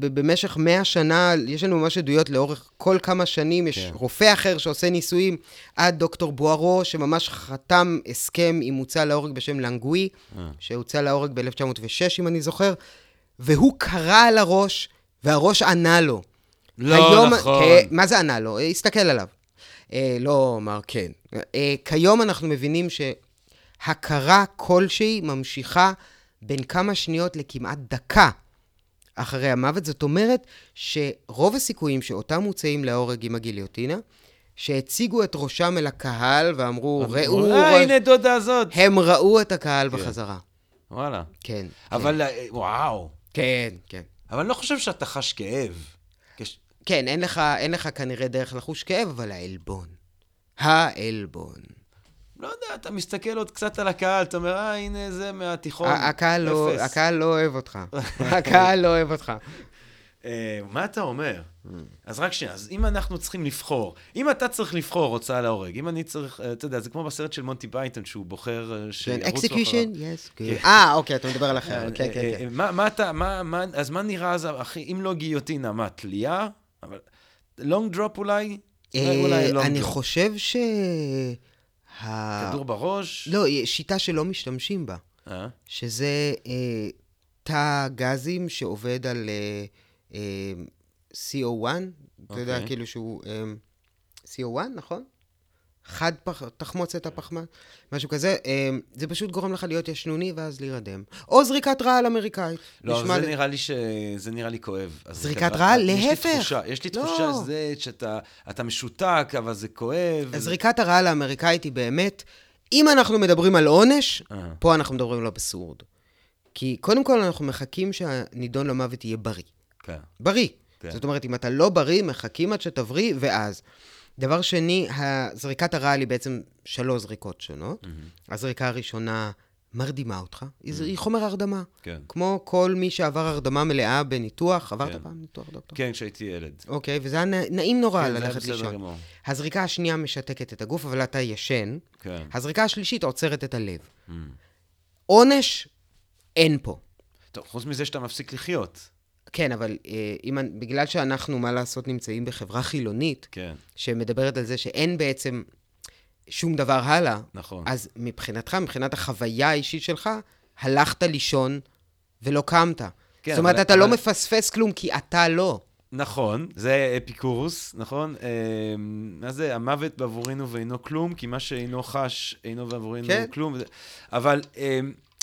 במשך מאה שנה, יש לנו ממש עדויות לאורך כל כמה שנים, יש כן. רופא אחר שעושה ניסויים, עד דוקטור בוארו, שממש חתם הסכם עם מוצא להורג בשם לנגוי, אה. שהוצא להורג ב-1906, אם אני זוכר, והוא קרא על הראש, והראש ענה לו. לא היום, נכון. אה, מה זה ענה לו? הסתכל עליו. אה, לא אמר כן. אה, כיום אנחנו מבינים שהכרה כלשהי ממשיכה בין כמה שניות לכמעט דקה אחרי המוות. זאת אומרת שרוב הסיכויים שאותם מוצאים להורג עם הגיליוטינה, שהציגו את ראשם אל הקהל ואמרו, ראו... אה, הנה דודה זאת. הם ראו את הקהל כן. בחזרה. וואלה. כן. אבל, כן. וואו. כן, כן. אבל אני לא חושב שאתה חש כאב. כן, אין לך, אין לך כנראה דרך לחוש כאב, אבל העלבון. העלבון. לא יודע, אתה מסתכל עוד קצת על הקהל, אתה אומר, אה, הנה זה מהתיכון, הקהל לא, הקהל לא אוהב אותך. הקהל לא אוהב אותך. אה, מה אתה אומר? אז רק שנייה, אז אם אנחנו צריכים לבחור, אם אתה צריך לבחור הוצאה להורג, אם אני צריך, אה, אתה יודע, זה כמו בסרט של מונטי פייתון, שהוא בוחר אה, שירוצו אחריו. Execution? Yes. אה, אוקיי, אתה מדבר על אחר. כן, כן, כן. מה אתה, אז מה נראה אז, אם לא גיליוטינה, מה, תלייה? אבל long drop אולי? אני חושב ש... כדור בראש? לא, שיטה שלא משתמשים בה. שזה תא גזים שעובד על... CO1, אתה יודע, אוקיי. כאילו שהוא um, CO1, נכון? חד פח, תחמוצת הפחמן, משהו כזה, um, זה פשוט גורם לך להיות ישנוני ואז להירדם. או זריקת רעל אמריקאית. לא, זה לי... נראה לי ש... זה נראה לי כואב. זריקת רעל? להפך. יש לי תחושה, יש לי לא. תחושה שזה, שאתה משותק, אבל זה כואב. זריקת הרעל האמריקאית היא באמת, אם אנחנו מדברים על עונש, אה. פה אנחנו מדברים על אבסורד. כי קודם כל אנחנו מחכים שהנידון למוות יהיה בריא. כן. בריא. כן. זאת אומרת, אם אתה לא בריא, מחכים עד שתבריא, ואז. דבר שני, זריקת הרעל היא בעצם שלוש זריקות שונות. Mm-hmm. הזריקה הראשונה מרדימה אותך, mm-hmm. היא חומר הרדמה. כן. כמו כל מי שעבר הרדמה מלאה בניתוח, עברת כן. פעם ניתוח, דוקטור? כן, כשהייתי ילד. אוקיי, וזה היה נעים נורא כן, ללכת לישון. הזריקה השנייה משתקת את הגוף, אבל אתה ישן. כן. הזריקה השלישית עוצרת את הלב. Mm-hmm. עונש, אין פה. טוב, חוץ מזה שאתה מפסיק לחיות. כן, אבל אה, אם, בגלל שאנחנו, מה לעשות, נמצאים בחברה חילונית, כן. שמדברת על זה שאין בעצם שום דבר הלאה, נכון. אז מבחינתך, מבחינת החוויה האישית שלך, הלכת לישון ולא קמת. כן, זאת אומרת, אבל, אתה אבל... לא מפספס כלום, כי אתה לא. נכון, זה אפיקורוס, נכון? אה, מה זה, המוות בעבורנו ואינו כלום, כי מה שאינו חש אינו בעבורנו כן. כלום. אבל אה,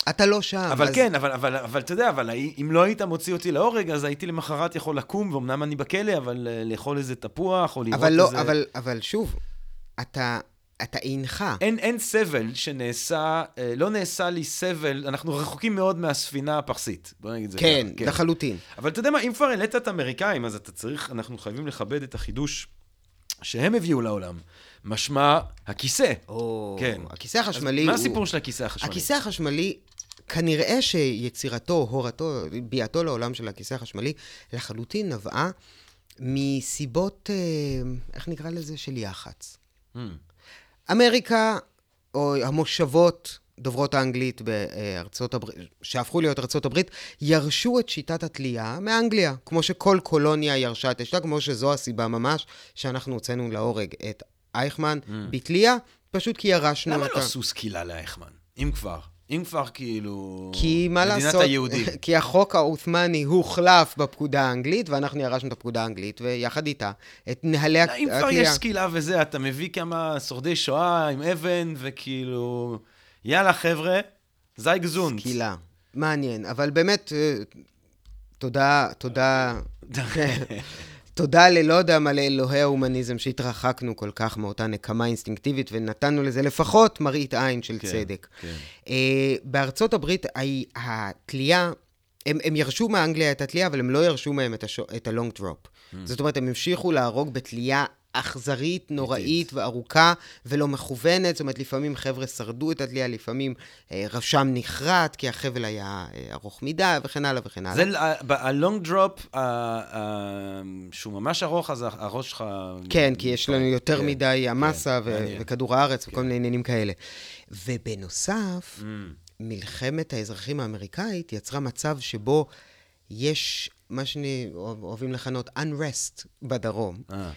אתה לא שם. אבל אז... כן, אבל, אבל, אבל אתה יודע, אבל אם לא היית מוציא אותי להורג, אז הייתי למחרת יכול לקום, ואומנם אני בכלא, אבל אה, לאכול איזה תפוח, או לראות אבל לא, איזה... אבל, אבל שוב, אתה... אתה אינך. אין, אין סבל שנעשה, אה, לא נעשה לי סבל, אנחנו רחוקים מאוד מהספינה הפרסית, בוא נגיד את זה כן. כן, לחלוטין. אבל אתה יודע מה, אם כבר העלית את האמריקאים, אז אתה צריך, אנחנו חייבים לכבד את החידוש שהם הביאו לעולם. משמע הכיסא. או, כן. הכיסא החשמלי הוא... מה הסיפור של הכיסא החשמלי? הכיסא החשמלי, כנראה שיצירתו, הורתו, ביאתו לעולם של הכיסא החשמלי, לחלוטין נבעה מסיבות, אה, איך נקרא לזה? של יח"צ. Hmm. אמריקה, או המושבות דוברות האנגלית בארצות הברית, שהפכו להיות ארצות הברית, ירשו את שיטת התלייה מאנגליה, כמו שכל קולוניה ירשה את השיטה, כמו שזו הסיבה ממש שאנחנו הוצאנו להורג את אייכמן mm. בתלייה, פשוט כי ירשנו למה את ה... למה לא עשו סקילה לאייכמן? אם כבר. אם כבר כאילו... כי מה מדינת לעשות? היהודים. כי החוק העות'מאני הוחלף בפקודה האנגלית, ואנחנו ירשנו את הפקודה האנגלית, ויחד איתה, את נהלי התלייה. אם כבר יש סקילה וזה, אתה מביא כמה שורדי שואה עם אבן, וכאילו... יאללה, חבר'ה, זי גזונט. סקילה. מעניין, אבל באמת, אה, תודה, תודה. תודה ללא יודע מה לאלוהי ההומניזם שהתרחקנו כל כך מאותה נקמה אינסטינקטיבית ונתנו לזה לפחות מראית עין של כן, צדק. כן. Uh, בארצות הברית התלייה, הם, הם ירשו מאנגליה את התלייה, אבל הם לא ירשו מהם את, השו, את הלונג דרופ. Mm. זאת אומרת, הם המשיכו להרוג בתלייה אכזרית, נוראית וארוכה ולא מכוונת. זאת אומרת, לפעמים חבר'ה שרדו את התלייה, לפעמים אה, רשם נחרט כי החבל היה אה, ארוך מדי וכן הלאה וכן הלאה. זה הלונג דרופ, שהוא ממש ארוך, אז הראש שלך... כן, כי יש לנו יותר כן, מדי כן, המסה כן, ו- וכדור הארץ כן. וכל מיני עניינים כאלה. ובנוסף, mm. מלחמת האזרחים האמריקאית יצרה מצב שבו יש מה שאוהבים לכנות unrest בדרום, אה.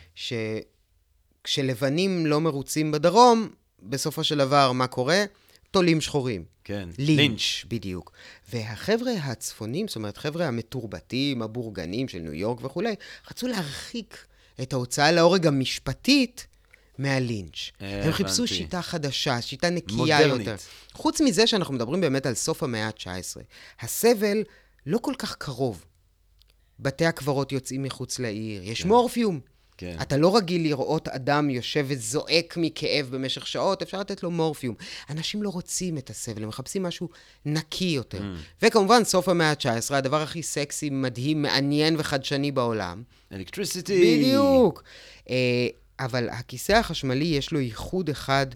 שכשלבנים לא מרוצים בדרום, בסופו של דבר, מה קורה? תולים שחורים. כן, לינץ'. לינץ'. בדיוק. והחבר'ה הצפונים, זאת אומרת, חבר'ה המתורבתים, הבורגנים של ניו יורק וכולי, רצו להרחיק את ההוצאה להורג המשפטית מהלינץ'. אה, הם חיפשו שיטה חדשה, שיטה נקייה מודרנית. יותר. חוץ מזה שאנחנו מדברים באמת על סוף המאה ה-19. הסבל לא כל כך קרוב. בתי הקברות יוצאים מחוץ לעיר, יש כן. מורפיום. כן. אתה לא רגיל לראות אדם יושב וזועק מכאב במשך שעות, אפשר לתת לו מורפיום. אנשים לא רוצים את הסבל, הם מחפשים משהו נקי יותר. Mm. וכמובן, סוף המאה ה-19, הדבר הכי סקסי, מדהים, מעניין וחדשני בעולם. אלקטריסיטי. בדיוק. אה, אבל הכיסא החשמלי, יש לו ייחוד אחד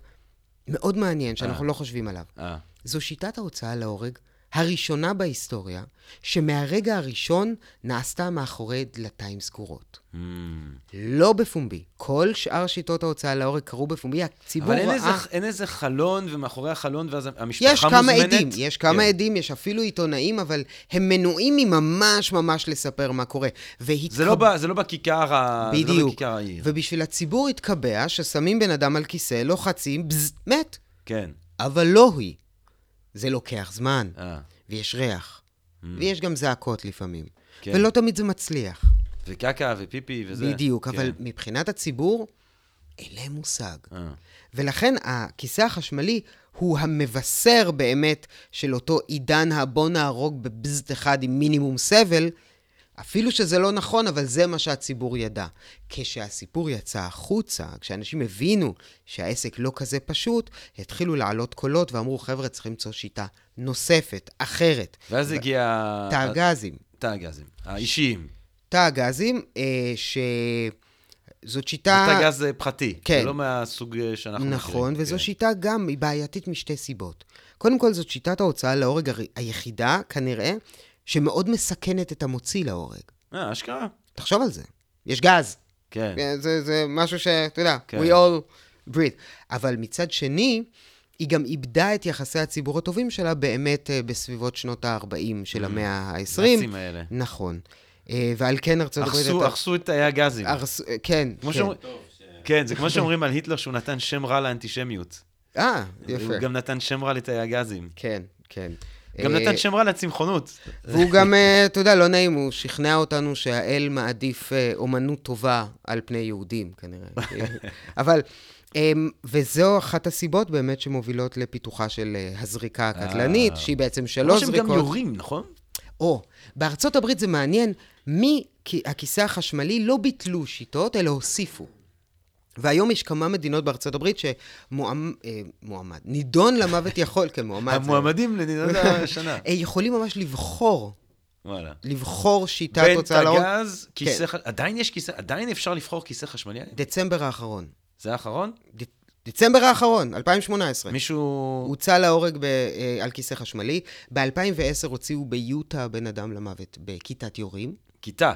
מאוד מעניין, שאנחנו 아. אה. לא חושבים עליו. 아. אה. זו שיטת ההוצאה להורג הראשונה בהיסטוריה, שמהרגע הראשון נעשתה מאחורי דלתיים סגורות. Mm. לא בפומבי. כל שאר שיטות ההוצאה להורג קרו בפומבי, הציבור ראה... אבל אין. איזה, אין איזה חלון ומאחורי החלון ואז המשפחה יש כמה מוזמנת? עדים, יש כמה yeah. כן. עדים, יש אפילו עיתונאים, אבל הם מנועים מממש ממש לספר מה קורה. והתקב... זה, לא ב, זה לא בכיכר ה... בדיוק. לא בכיכר העיר. ובשביל הציבור התקבע ששמים בן אדם על כיסא, לוחצים, בז, מת. כן. אבל לא היא. זה לוקח זמן, 아. אה. ויש ריח, mm. ויש גם זעקות לפעמים, כן. ולא תמיד זה מצליח. וקקה ופיפי וזה. בדיוק, כן. אבל מבחינת הציבור, אין להם מושג. 아. אה. ולכן הכיסא החשמלי הוא המבשר באמת של אותו עידן הבוא נהרוג בבזט אחד עם מינימום סבל, אפילו שזה לא נכון, אבל זה מה שהציבור ידע. כשהסיפור יצא החוצה, כשאנשים הבינו שהעסק לא כזה פשוט, התחילו לעלות קולות ואמרו, חבר'ה, צריכים למצוא שיטה נוספת, אחרת. ואז הגיע... תא הגזים. תא הגזים, האישיים. תא הגזים, אה, ש... זאת שיטה... זה תא גז פרטי, כן. זה לא מהסוג שאנחנו נכון, מכירים. נכון, וזו כן. שיטה גם, היא בעייתית משתי סיבות. קודם כל, זאת שיטת ההוצאה להורג היחידה, כנראה, שמאוד מסכנת את המוציא להורג. אה, אשכרה. תחשוב על זה. יש גז. כן. זה, זה משהו שאתה יודע, כן. we all breathe. אבל מצד שני, היא גם איבדה את יחסי הציבור הטובים שלה באמת אה, בסביבות שנות ה-40 של mm. המאה ה-20. נאצים האלה. נכון. אה, ועל כן ארצות הברית... אחסו את תאי הגזים. כן, כן. כן, זה כמו שאומרים על היטלר שהוא נתן שם רע לאנטישמיות. אה, יפה. הוא גם נתן שם רע לתאי הגזים. כן, כן. גם נתן שם רע לצמחונות. והוא גם, אה, אתה יודע, לא נעים, הוא שכנע אותנו שהאל מעדיף אה, אומנות טובה על פני יהודים, כנראה. אבל אמ, וזו אחת הסיבות באמת שמובילות לפיתוחה של אה, הזריקה הקטלנית, שהיא בעצם שלוש זריקות. כמו שהם גם יורים, נכון? או, בארצות הברית זה מעניין, מהכיסא החשמלי לא ביטלו שיטות, אלא הוסיפו. והיום יש כמה מדינות בארצות הברית שמועמד, אה, נידון למוות יכול, כן, מועמד. המועמדים לנידון השנה. אה, יכולים ממש לבחור. וואלה. לבחור שיטת הוצאה לאור. בין תגז, כיסא, כן. עדיין יש כיסא, עדיין אפשר לבחור כיסא חשמלי? דצמבר האחרון. זה האחרון? ד... דצמבר האחרון, 2018. מישהו... הוצא להורג ב... אה, על כיסא חשמלי. ב-2010 הוציאו ביוטה בן אדם למוות בכיתת יורים. כיתה?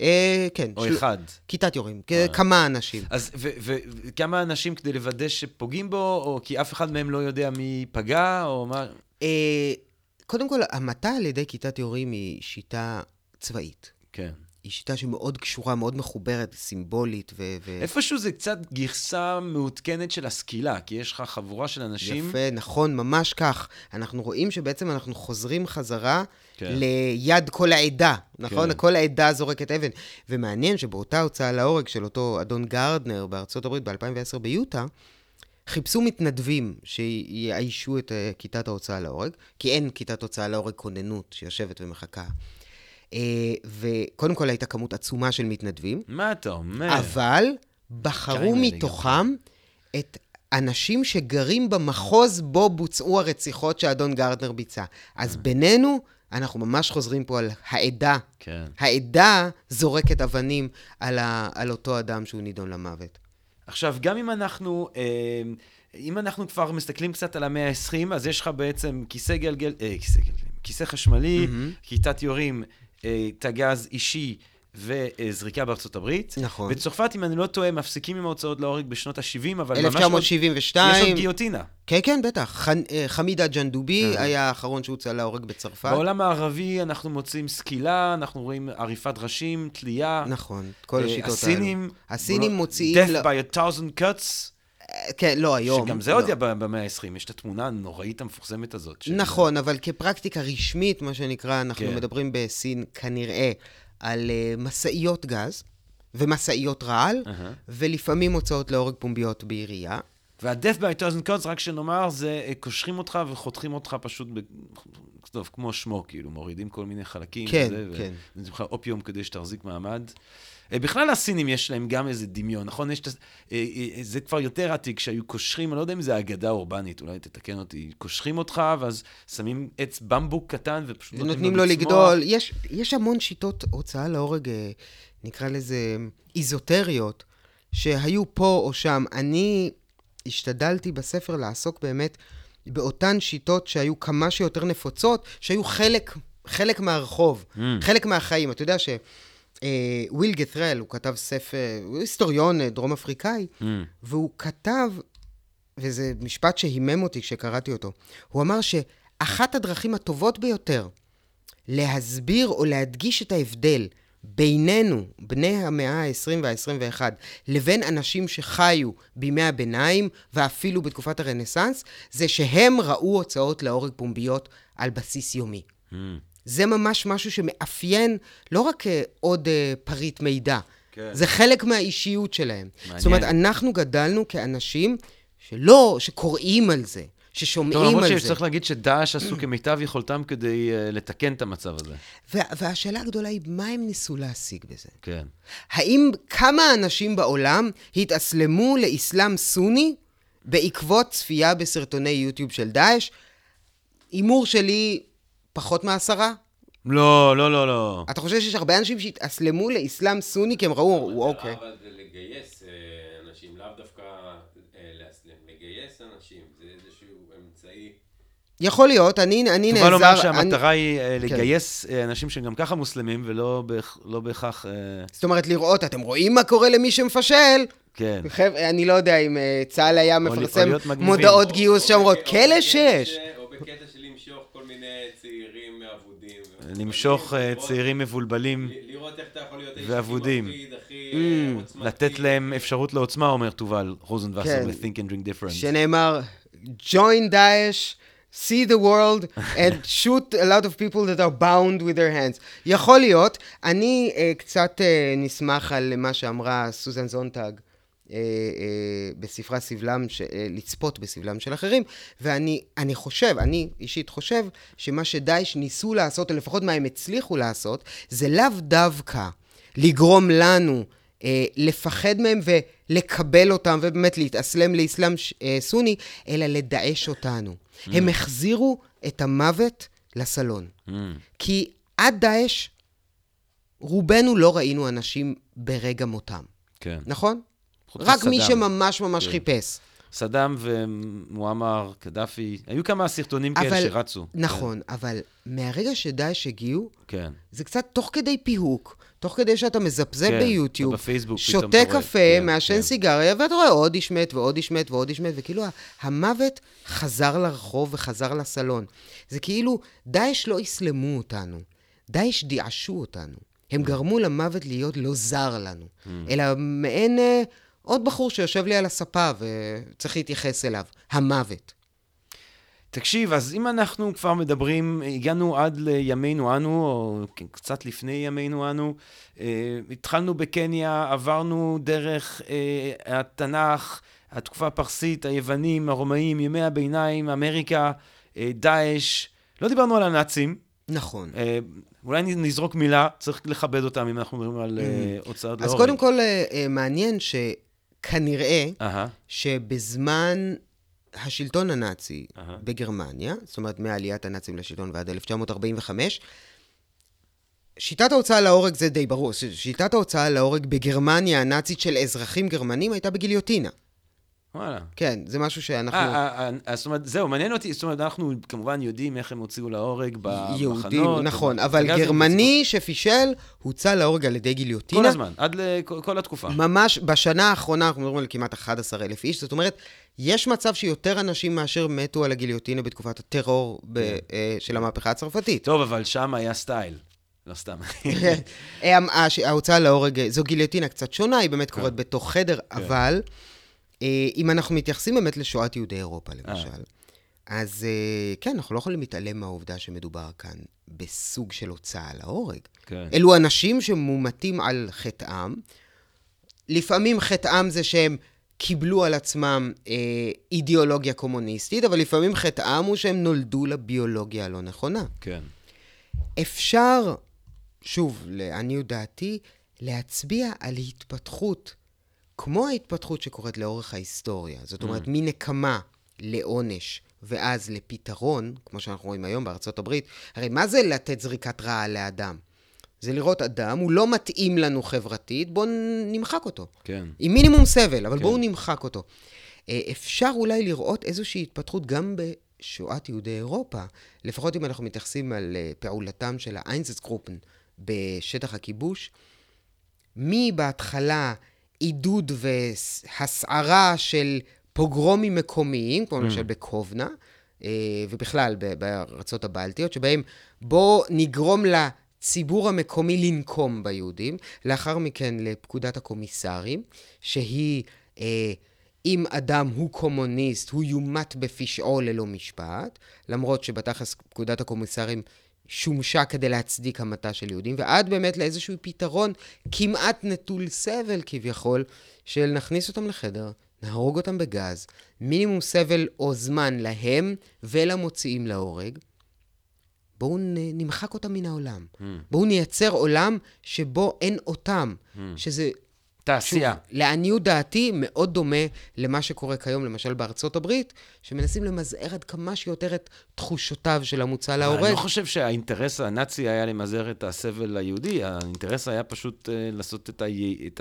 אה, כן. או של... אחד. כיתת יורים, אה. כמה אנשים. אז וכמה אנשים כדי לוודא שפוגעים בו, או כי אף אחד מהם לא יודע מי פגע, או מה? אה, קודם כל, המתה על ידי כיתת יורים היא שיטה צבאית. כן. היא שיטה שמאוד קשורה, מאוד מחוברת, סימבולית ו... ו... איפשהו זה קצת גרסה מעודכנת של הסקילה, כי יש לך חבורה של אנשים... יפה, נכון, ממש כך. אנחנו רואים שבעצם אנחנו חוזרים חזרה כן. ליד כל העדה, נכון? כן. כל העדה זורקת אבן. ומעניין שבאותה הוצאה להורג של אותו אדון גרדנר בארצות הברית ב-2010 ביוטה, חיפשו מתנדבים שיאיישו את uh, כיתת ההוצאה להורג, כי אין כיתת הוצאה להורג כוננות שיושבת ומחכה. Uh, וקודם כל הייתה כמות עצומה של מתנדבים. מה אתה אומר? אבל בחרו מתוכם את אנשים שגרים במחוז בו בוצעו הרציחות שאדון גרדנר ביצע. אז בינינו... אנחנו ממש חוזרים פה על העדה. כן. העדה זורקת אבנים על, ה, על אותו אדם שהוא נידון למוות. עכשיו, גם אם אנחנו, אה, אם אנחנו כבר מסתכלים קצת על המאה ה-20, אז יש לך בעצם כיסא גלגל, אה, כיסא גלגל, כיסא חשמלי, mm-hmm. כיתת יורים, אה, תגז אישי, וזריקה בארצות הברית. נכון. בצרפת, אם אני לא טועה, מפסיקים עם ההוצאות להורג בשנות ה-70, אבל 1972. ממש עוד... יש עוד גיוטינה. כן, כן, בטח. ח... אה, חמידה ג'נדובי אה. היה האחרון שהוצא להורג בצרפת. בעולם הערבי אנחנו מוצאים סקילה, אנחנו רואים עריפת ראשים, תלייה. נכון, כל השיטות האלו. הסינים... הסינים מוציאים... death by a thousand cuts. כן, לא, היום. שגם זה לא. עוד במאה ה-20, יש את התמונה הנוראית המפורסמת הזאת. נכון, אבל כפרקטיקה רשמית, מה שנקרא, אנחנו כן. מדברים בסין כנראה על uh, משאיות גז ומשאיות רעל, uh-huh. ולפעמים הוצאות להורג פומביות בעירייה. וה-death by thousand cuts, רק שנאמר, זה אה, קושרים אותך וחותכים אותך פשוט, ב... טוב, כמו שמו, כאילו, מורידים כל מיני חלקים. כן, וזה, כן. ונותנים לך אופיום כדי שתחזיק מעמד. אה, בכלל הסינים יש להם גם איזה דמיון, נכון? יש, זה כבר יותר עתיק, שהיו קושרים, אני לא יודע אם זה אגדה אורבנית, אולי תתקן אותי, קושרים אותך, ואז שמים עץ במבוק קטן ופשוט נותנים לו לגדול. יש, יש המון שיטות הוצאה להורג, אה, נקרא לזה איזוטריות, שהיו פה או שם. אני השתדלתי בספר לעסוק באמת באותן שיטות שהיו כמה שיותר נפוצות, שהיו חלק, חלק מהרחוב, mm. חלק מהחיים. אתה יודע ש... אה, וויל גת'רל, הוא כתב ספר, הוא היסטוריון אה, דרום אפריקאי, mm. והוא כתב, וזה משפט שהימם אותי כשקראתי אותו, הוא אמר שאחת הדרכים הטובות ביותר להסביר או להדגיש את ההבדל בינינו, בני המאה ה-20 וה-21, לבין אנשים שחיו בימי הביניים ואפילו בתקופת הרנסאנס, זה שהם ראו הוצאות להורג פומביות על בסיס יומי. Mm. זה ממש משהו שמאפיין לא רק uh, עוד uh, פריט מידע, כן. זה חלק מהאישיות שלהם. מעניין. זאת אומרת, אנחנו גדלנו כאנשים שלא, שקוראים על זה. ששומעים טוב, על זה. למרות שצריך להגיד שדאעש עשו כמיטב יכולתם כדי uh, לתקן את המצב הזה. והשאלה הגדולה היא, מה הם ניסו להשיג בזה? כן. האם כמה אנשים בעולם התאסלמו לאסלאם סוני בעקבות צפייה בסרטוני יוטיוב של דאעש? הימור שלי, פחות מעשרה? לא, לא, לא, לא. אתה חושב שיש הרבה אנשים שהתאסלמו לאסלאם סוני כי הם ראו, אוקיי. אבל זה לגייס אה, אנשים, לאו דווקא אה, לאסלם, לגייס אנשים, זה איזשהו אמצעי. יכול להיות, אני, אני נעזר... תוכל לומר שהמטרה אני... היא אה, כן. לגייס כן. אנשים שהם גם ככה מוסלמים, ולא בהכ... לא בהכרח... זאת אומרת, לראות, אתם רואים מה קורה למי שמפשל? כן. חבר'ה, אני לא יודע אם צה"ל היה מפרסם מודעות גיוס שאומרות, כלא שש. או בקטע של למשוך כל מיני צעירים אבודים. למשוך אה, צעירים מבולבלים ואבודים. Mm. לתת להם אפשרות לעוצמה, אומר תובל רוזנבסר כן. ב-Think and Drink Different. שנאמר, join Daesh. see the world and shoot a lot of people that are bound with their hands. יכול להיות, אני uh, קצת uh, נסמך על מה שאמרה סוזן זונטג, אה, אה, בספרה סבלם, ש, אה, לצפות בסבלם של אחרים, ואני אני חושב, אני אישית חושב, שמה שדאעש ניסו לעשות, או לפחות מה הם הצליחו לעשות, זה לאו דווקא לגרום לנו אה, לפחד מהם ולקבל אותם, ובאמת להתאסלם לאסלאם אה, סוני, אלא לדאעש אותנו. Mm. הם החזירו את המוות לסלון. Mm. כי עד דאעש, רובנו לא ראינו אנשים ברגע מותם. כן. נכון? רק מי שממש ממש כן. חיפש. סדאם ומועמר, קדאפי, היו כמה סרטונים כאלה שרצו. נכון, כן. אבל מהרגע שדאעש הגיעו, כן. זה קצת תוך כדי פיהוק, תוך כדי שאתה מזפזפ כן, ביוטיוב, בפייסבוק שותה קפה, כן, מעשן כן. סיגריה, ואתה רואה עוד איש מת ועוד איש מת ועוד איש מת, וכאילו המוות חזר לרחוב וחזר לסלון. זה כאילו, דאעש לא אסלמו אותנו, דאעש דיעשו אותנו. הם גרמו למוות להיות לא זר לנו, mm. אלא מעין... אה, עוד בחור שיושב לי על הספה וצריך להתייחס אליו, המוות. תקשיב, אז אם אנחנו כבר מדברים, הגענו עד לימינו אנו, או קצת לפני ימינו אנו, אה, התחלנו בקניה, עברנו דרך אה, התנ"ך, התקופה הפרסית, היוונים, הרומאים, ימי הביניים, אמריקה, אה, דאעש. לא דיברנו על הנאצים. נכון. אה, אולי נזרוק מילה, צריך לכבד אותם אם אנחנו מדברים על אה, mm. הוצאות להורג. אז קודם כל, אה, מעניין ש... כנראה uh-huh. שבזמן השלטון הנאצי uh-huh. בגרמניה, זאת אומרת מעליית הנאצים לשלטון ועד 1945, שיטת ההוצאה להורג זה די ברור, שיטת ההוצאה להורג בגרמניה הנאצית של אזרחים גרמנים הייתה בגיליוטינה. וואלה. כן, זה משהו שאנחנו... אה, אה, זאת אומרת, זהו, מעניין אותי, זאת אומרת, אנחנו כמובן יודעים איך הם הוציאו להורג במחנות. יהודים, נכון, אבל גרמני שפישל, הוצא להורג על ידי גיליוטינה. כל הזמן, עד לכל התקופה. ממש, בשנה האחרונה אנחנו מדברים על כמעט 11,000 איש, זאת אומרת, יש מצב שיותר אנשים מאשר מתו על הגיליוטינה בתקופת הטרור של המהפכה הצרפתית. טוב, אבל שם היה סטייל. לא סתם. ההוצאה להורג, זו גיליוטינה קצת שונה, היא באמת קורית בתוך חדר, אבל... אה, אם אנחנו מתייחסים באמת לשואת יהודי אירופה, אה. למשל, אז אה, כן, אנחנו לא יכולים להתעלם מהעובדה שמדובר כאן בסוג של הוצאה להורג. כן. אלו אנשים שמומתים על חטאם. לפעמים חטאם זה שהם קיבלו על עצמם אה, אידיאולוגיה קומוניסטית, אבל לפעמים חטאם הוא שהם נולדו לביולוגיה הלא נכונה. כן. אפשר, שוב, לעניות דעתי, להצביע על התפתחות כמו ההתפתחות שקורית לאורך ההיסטוריה, זאת אומרת, mm. מנקמה לעונש ואז לפתרון, כמו שאנחנו רואים היום בארצות הברית, הרי מה זה לתת זריקת רעל לאדם? זה לראות אדם, הוא לא מתאים לנו חברתית, בואו נמחק אותו. כן. עם מינימום סבל, אבל כן. בואו נמחק אותו. אה, אפשר אולי לראות איזושהי התפתחות גם בשואת יהודי אירופה, לפחות אם אנחנו מתייחסים על אה, פעולתם של האיינזסגרופן בשטח הכיבוש. מי בהתחלה עידוד והסערה של פוגרומים מקומיים, כמו למשל mm. בקובנה, אה, ובכלל בארצות הבלטיות, שבהם בואו נגרום לציבור המקומי לנקום ביהודים, לאחר מכן לפקודת הקומיסרים, שהיא, אה, אם אדם הוא קומוניסט, הוא יומת בפשעו ללא משפט, למרות שבתכלס פקודת הקומיסרים שומשה כדי להצדיק המתה של יהודים, ועד באמת לאיזשהו פתרון כמעט נטול סבל כביכול, של נכניס אותם לחדר, נהרוג אותם בגז, מינימום סבל או זמן להם ולמוציאים להורג. בואו נמחק אותם מן העולם. Mm. בואו נייצר עולם שבו אין אותם, mm. שזה תעשייה. שוב, לעניות דעתי, מאוד דומה למה שקורה כיום, למשל בארצות הברית, שמנסים למזער עד כמה שיותר את תחושותיו של המוצא להורג. אני לא חושב שהאינטרס הנאצי היה למזער את הסבל היהודי, האינטרס היה פשוט uh, לעשות את, ה... את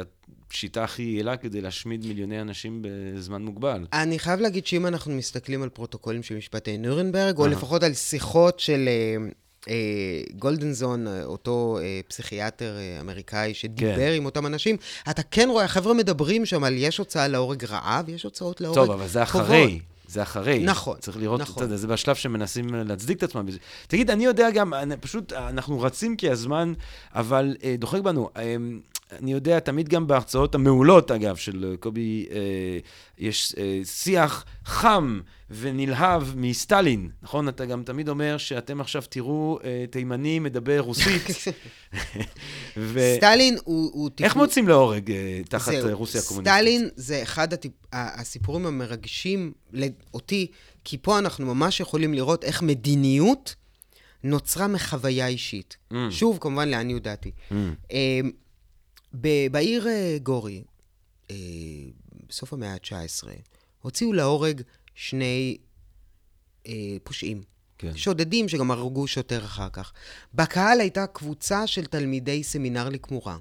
השיטה הכי יעילה כדי להשמיד מיליוני אנשים בזמן מוגבל. אני חייב להגיד שאם אנחנו מסתכלים על פרוטוקולים של משפטי נירנברג, או לפחות על שיחות של... Uh, גולדנזון, אה, אותו אה, פסיכיאטר אמריקאי שדיבר כן. עם אותם אנשים, אתה כן רואה, החבר'ה מדברים שם על יש הוצאה להורג רעב, יש הוצאות להורג טוב, אבל זה אחרי. זה אחרי. נכון. צריך לראות נכון. את זה, זה בשלב שמנסים להצדיק את עצמם. תגיד, אני יודע גם, אני, פשוט, אנחנו רצים כי הזמן, אבל אה, דוחק בנו. אה, אני יודע, תמיד גם בהרצאות המעולות, אגב, של קובי, אה, יש אה, שיח חם ונלהב מסטלין, נכון? אתה גם תמיד אומר שאתם עכשיו תראו אה, תימני מדבר רוסית. ו... סטלין הוא... הוא איך טיפול... מוצאים להורג אה, תחת זה, רוסיה הקומוניסטית? סטלין זה אחד הטיפ... הסיפורים המרגשים אותי, כי פה אנחנו ממש יכולים לראות איך מדיניות נוצרה מחוויה אישית. Mm. שוב, כמובן, לעניות דעתי. Mm. אה, בעיר אה, גורי, אה, בסוף המאה ה-19, הוציאו להורג שני אה, פושעים. כן. שודדים שגם הרגו שוטר אחר כך. בקהל הייתה קבוצה של תלמידי סמינר לכמורה,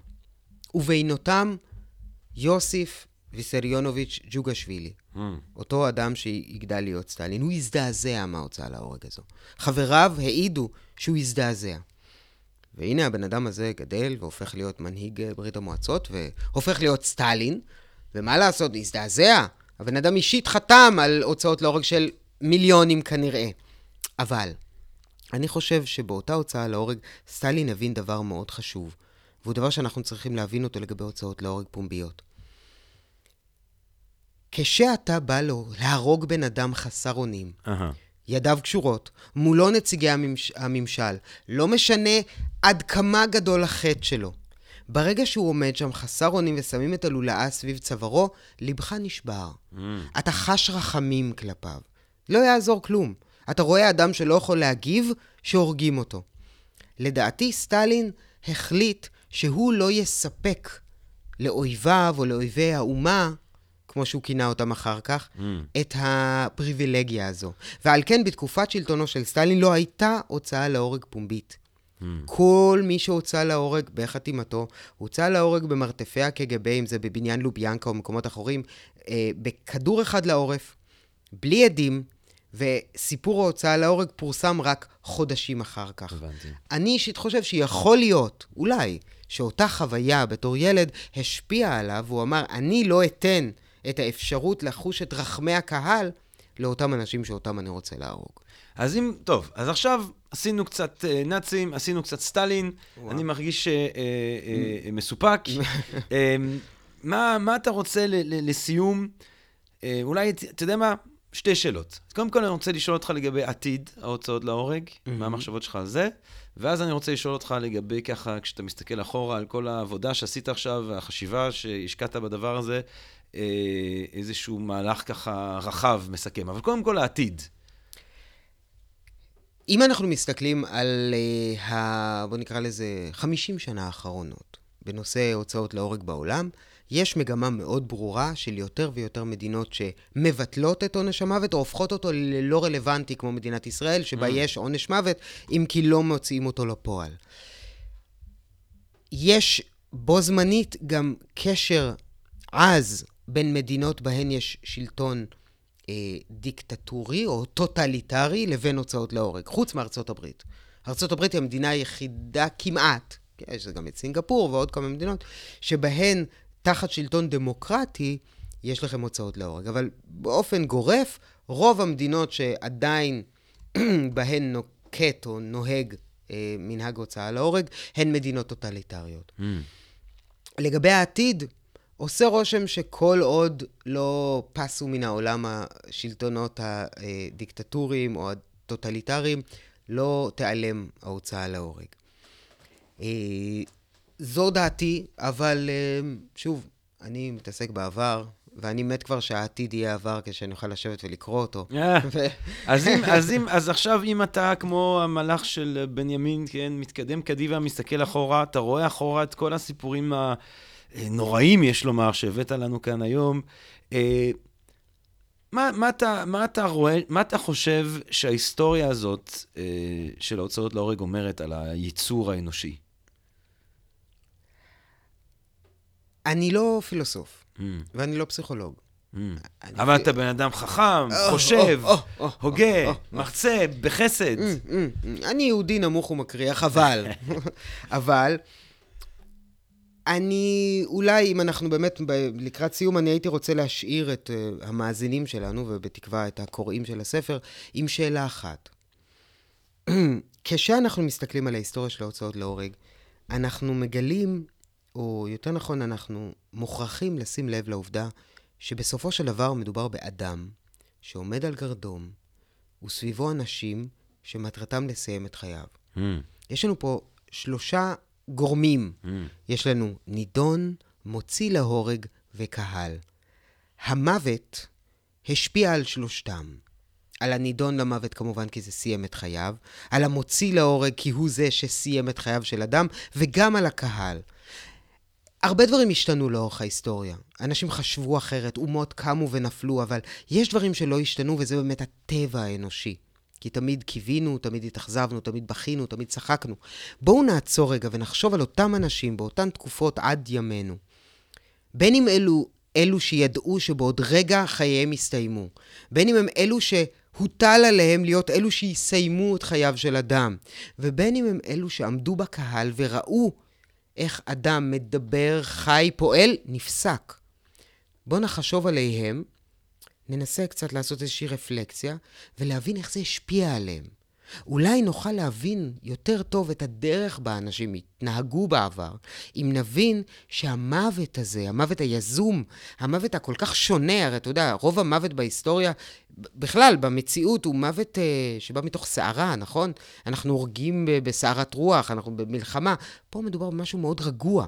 ובינותם יוסיף ויסריונוביץ' ג'וגשווילי, mm. אותו אדם שיגדל להיות סטלין. הוא הזדעזע מההוצאה להורג הזו. חבריו העידו שהוא הזדעזע. והנה הבן אדם הזה גדל והופך להיות מנהיג אה, ברית המועצות, והופך להיות סטלין, ומה לעשות, הזדעזע. הבן אדם אישית חתם על הוצאות להורג של מיליונים כנראה. אבל, אני חושב שבאותה הוצאה להורג, סטלין הבין דבר מאוד חשוב, והוא דבר שאנחנו צריכים להבין אותו לגבי הוצאות להורג פומביות. כשאתה בא לו להרוג בן אדם חסר אונים, uh-huh. ידיו קשורות, מולו נציגי הממש... הממשל, לא משנה עד כמה גדול החטא שלו. ברגע שהוא עומד שם חסר אונים ושמים את הלולאה סביב צווארו, לבך נשבר. Mm. אתה חש רחמים כלפיו. לא יעזור כלום. אתה רואה אדם שלא יכול להגיב, שהורגים אותו. לדעתי, סטלין החליט שהוא לא יספק לאויביו או לאויבי האומה כמו שהוא כינה אותם אחר כך, mm. את הפריבילגיה הזו. ועל כן, בתקופת שלטונו של סטלין לא הייתה הוצאה להורג פומבית. Mm. כל מי שהוצא להורג בחתימתו, הוצא להורג במרתפי הקג"ב, אם זה בבניין לוביאנקה או מקומות אחרים, אה, בכדור אחד לעורף, בלי עדים, וסיפור ההוצאה להורג פורסם רק חודשים אחר כך. הבנתי. אני אישית חושב שיכול להיות, אולי, שאותה חוויה בתור ילד השפיעה עליו, והוא אמר, אני לא אתן את האפשרות לחוש את רחמי הקהל לאותם אנשים שאותם אני רוצה להרוג. אז אם, טוב, אז עכשיו עשינו קצת אה, נאצים, עשינו קצת סטלין, וואו. אני מרגיש אה, אה, אה, מסופק. אה, מה, מה אתה רוצה ל, ל, לסיום? אה, אולי, אתה יודע מה? שתי שאלות. קודם כל אני רוצה לשאול אותך לגבי עתיד ההוצאות להורג, mm-hmm. מה המחשבות שלך על זה, ואז אני רוצה לשאול אותך לגבי ככה, כשאתה מסתכל אחורה על כל העבודה שעשית עכשיו, והחשיבה שהשקעת בדבר הזה, איזשהו מהלך ככה רחב, מסכם. אבל קודם כל העתיד. אם אנחנו מסתכלים על, uh, ה, בוא נקרא לזה, 50 שנה האחרונות בנושא הוצאות להורג בעולם, יש מגמה מאוד ברורה של יותר ויותר מדינות שמבטלות את עונש המוות או הופכות אותו ללא רלוונטי כמו מדינת ישראל, שבה mm. יש עונש מוות, אם כי לא מוציאים אותו לפועל. יש בו זמנית גם קשר עז בין מדינות בהן יש שלטון אה, דיקטטורי או טוטליטרי לבין הוצאות להורג, חוץ מארצות הברית. ארצות הברית היא המדינה היחידה כמעט, יש גם את סינגפור ועוד כמה מדינות, שבהן תחת שלטון דמוקרטי יש לכם הוצאות להורג. אבל באופן גורף, רוב המדינות שעדיין בהן נוקט או נוהג אה, מנהג הוצאה להורג, הן מדינות טוטליטריות. Mm. לגבי העתיד, עושה רושם שכל עוד לא פסו מן העולם השלטונות הדיקטטוריים או הטוטליטריים, לא תיעלם ההוצאה להורג. אה, זו דעתי, אבל אה, שוב, אני מתעסק בעבר, ואני מת כבר שהעתיד יהיה עבר כשאני אוכל לשבת ולקרוא אותו. אה, אז, אם, אז, אם, אז עכשיו, אם אתה כמו המלאך של בנימין, כן, מתקדם קדימה, מסתכל אחורה, אתה רואה אחורה את כל הסיפורים ה... נוראים, יש לומר, שהבאת לנו כאן היום. אה, מה, מה, אתה, מה אתה רואה, מה אתה חושב שההיסטוריה הזאת אה, של ההוצאות להורג אומרת על הייצור האנושי? אני לא פילוסוף, mm. ואני לא פסיכולוג. Mm. אבל אתה בן אדם חכם, oh, חושב, הוגה, מחצה, בחסד. Mm, mm, mm. אני יהודי נמוך ומקריח, אבל, אבל אני, אולי אם אנחנו באמת ב- לקראת סיום, אני הייתי רוצה להשאיר את uh, המאזינים שלנו, ובתקווה את הקוראים של הספר, עם שאלה אחת. כשאנחנו מסתכלים על ההיסטוריה של ההוצאות להורג, אנחנו מגלים או יותר נכון, אנחנו מוכרחים לשים לב לעובדה שבסופו של דבר מדובר באדם שעומד על גרדום, וסביבו אנשים שמטרתם לסיים את חייו. Mm. יש לנו פה שלושה גורמים. Mm. יש לנו נידון, מוציא להורג וקהל. המוות השפיע על שלושתם. על הנידון למוות כמובן כי זה סיים את חייו, על המוציא להורג כי הוא זה שסיים את חייו של אדם, וגם על הקהל. הרבה דברים השתנו לאורך ההיסטוריה. אנשים חשבו אחרת, אומות קמו ונפלו, אבל יש דברים שלא השתנו, וזה באמת הטבע האנושי. כי תמיד קיווינו, תמיד התאכזבנו, תמיד בכינו, תמיד צחקנו. בואו נעצור רגע ונחשוב על אותם אנשים באותן תקופות עד ימינו. בין אם אלו אלו שידעו שבעוד רגע חייהם יסתיימו, בין אם הם אלו שהוטל עליהם להיות אלו שיסיימו את חייו של אדם, ובין אם הם אלו שעמדו בקהל וראו איך אדם מדבר, חי, פועל, נפסק. בואו נחשוב עליהם, ננסה קצת לעשות איזושהי רפלקציה, ולהבין איך זה השפיע עליהם. אולי נוכל להבין יותר טוב את הדרך בה אנשים התנהגו בעבר, אם נבין שהמוות הזה, המוות היזום, המוות הכל כך שונה, הרי אתה יודע, רוב המוות בהיסטוריה, בכלל, במציאות הוא מוות uh, שבא מתוך סערה, נכון? אנחנו הורגים בסערת רוח, אנחנו במלחמה. פה מדובר במשהו מאוד רגוע.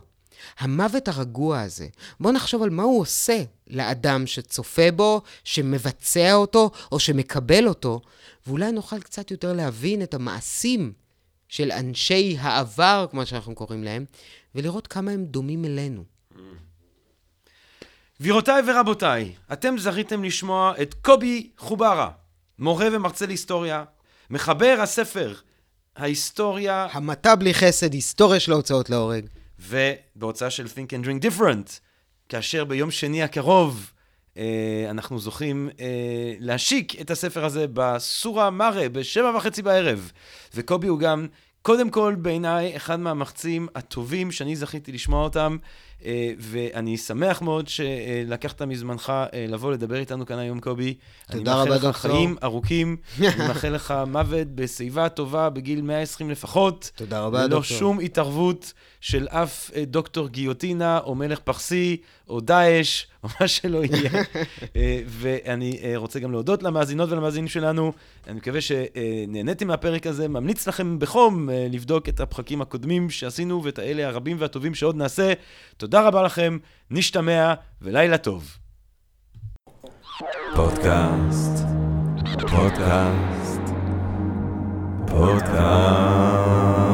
המוות הרגוע הזה, בואו נחשוב על מה הוא עושה לאדם שצופה בו, שמבצע אותו או שמקבל אותו, ואולי נוכל קצת יותר להבין את המעשים של אנשי העבר, כמו שאנחנו קוראים להם, ולראות כמה הם דומים אלינו. גבירותיי ורבותיי, אתם זכיתם לשמוע את קובי חוברה, מורה ומרצה להיסטוריה, מחבר הספר ההיסטוריה... המתה בלי חסד, היסטוריה של ההוצאות להורג. ובהוצאה של Think and Drink Different, כאשר ביום שני הקרוב אה, אנחנו זוכים אה, להשיק את הספר הזה בסורה מארה בשבע וחצי בערב. וקובי הוא גם, קודם כל בעיניי, אחד מהמחצים הטובים שאני זכיתי לשמוע אותם. אה, ואני שמח מאוד שלקחת מזמנך אה, לבוא לדבר איתנו כאן היום, קובי. תודה רבה, דוקטור. אני מאחל לך חיים ארוכים, אני מאחל לך מוות בשיבה טובה בגיל 120 לפחות. תודה רבה, דוקטור. ללא שום התערבות של אף אה, דוקטור גיוטינה, או מלך פרסי, או דאעש, או מה שלא יהיה. ואני רוצה גם להודות למאזינות ולמאזינים שלנו. אני מקווה שנהניתם מהפרק הזה. ממליץ לכם בחום לבדוק את הפחקים הקודמים שעשינו, ואת האלה הרבים והטובים שעוד נעשה. תודה רבה לכם, נשתמע ולילה טוב. פודקאסט, פודקאסט, פודקאסט.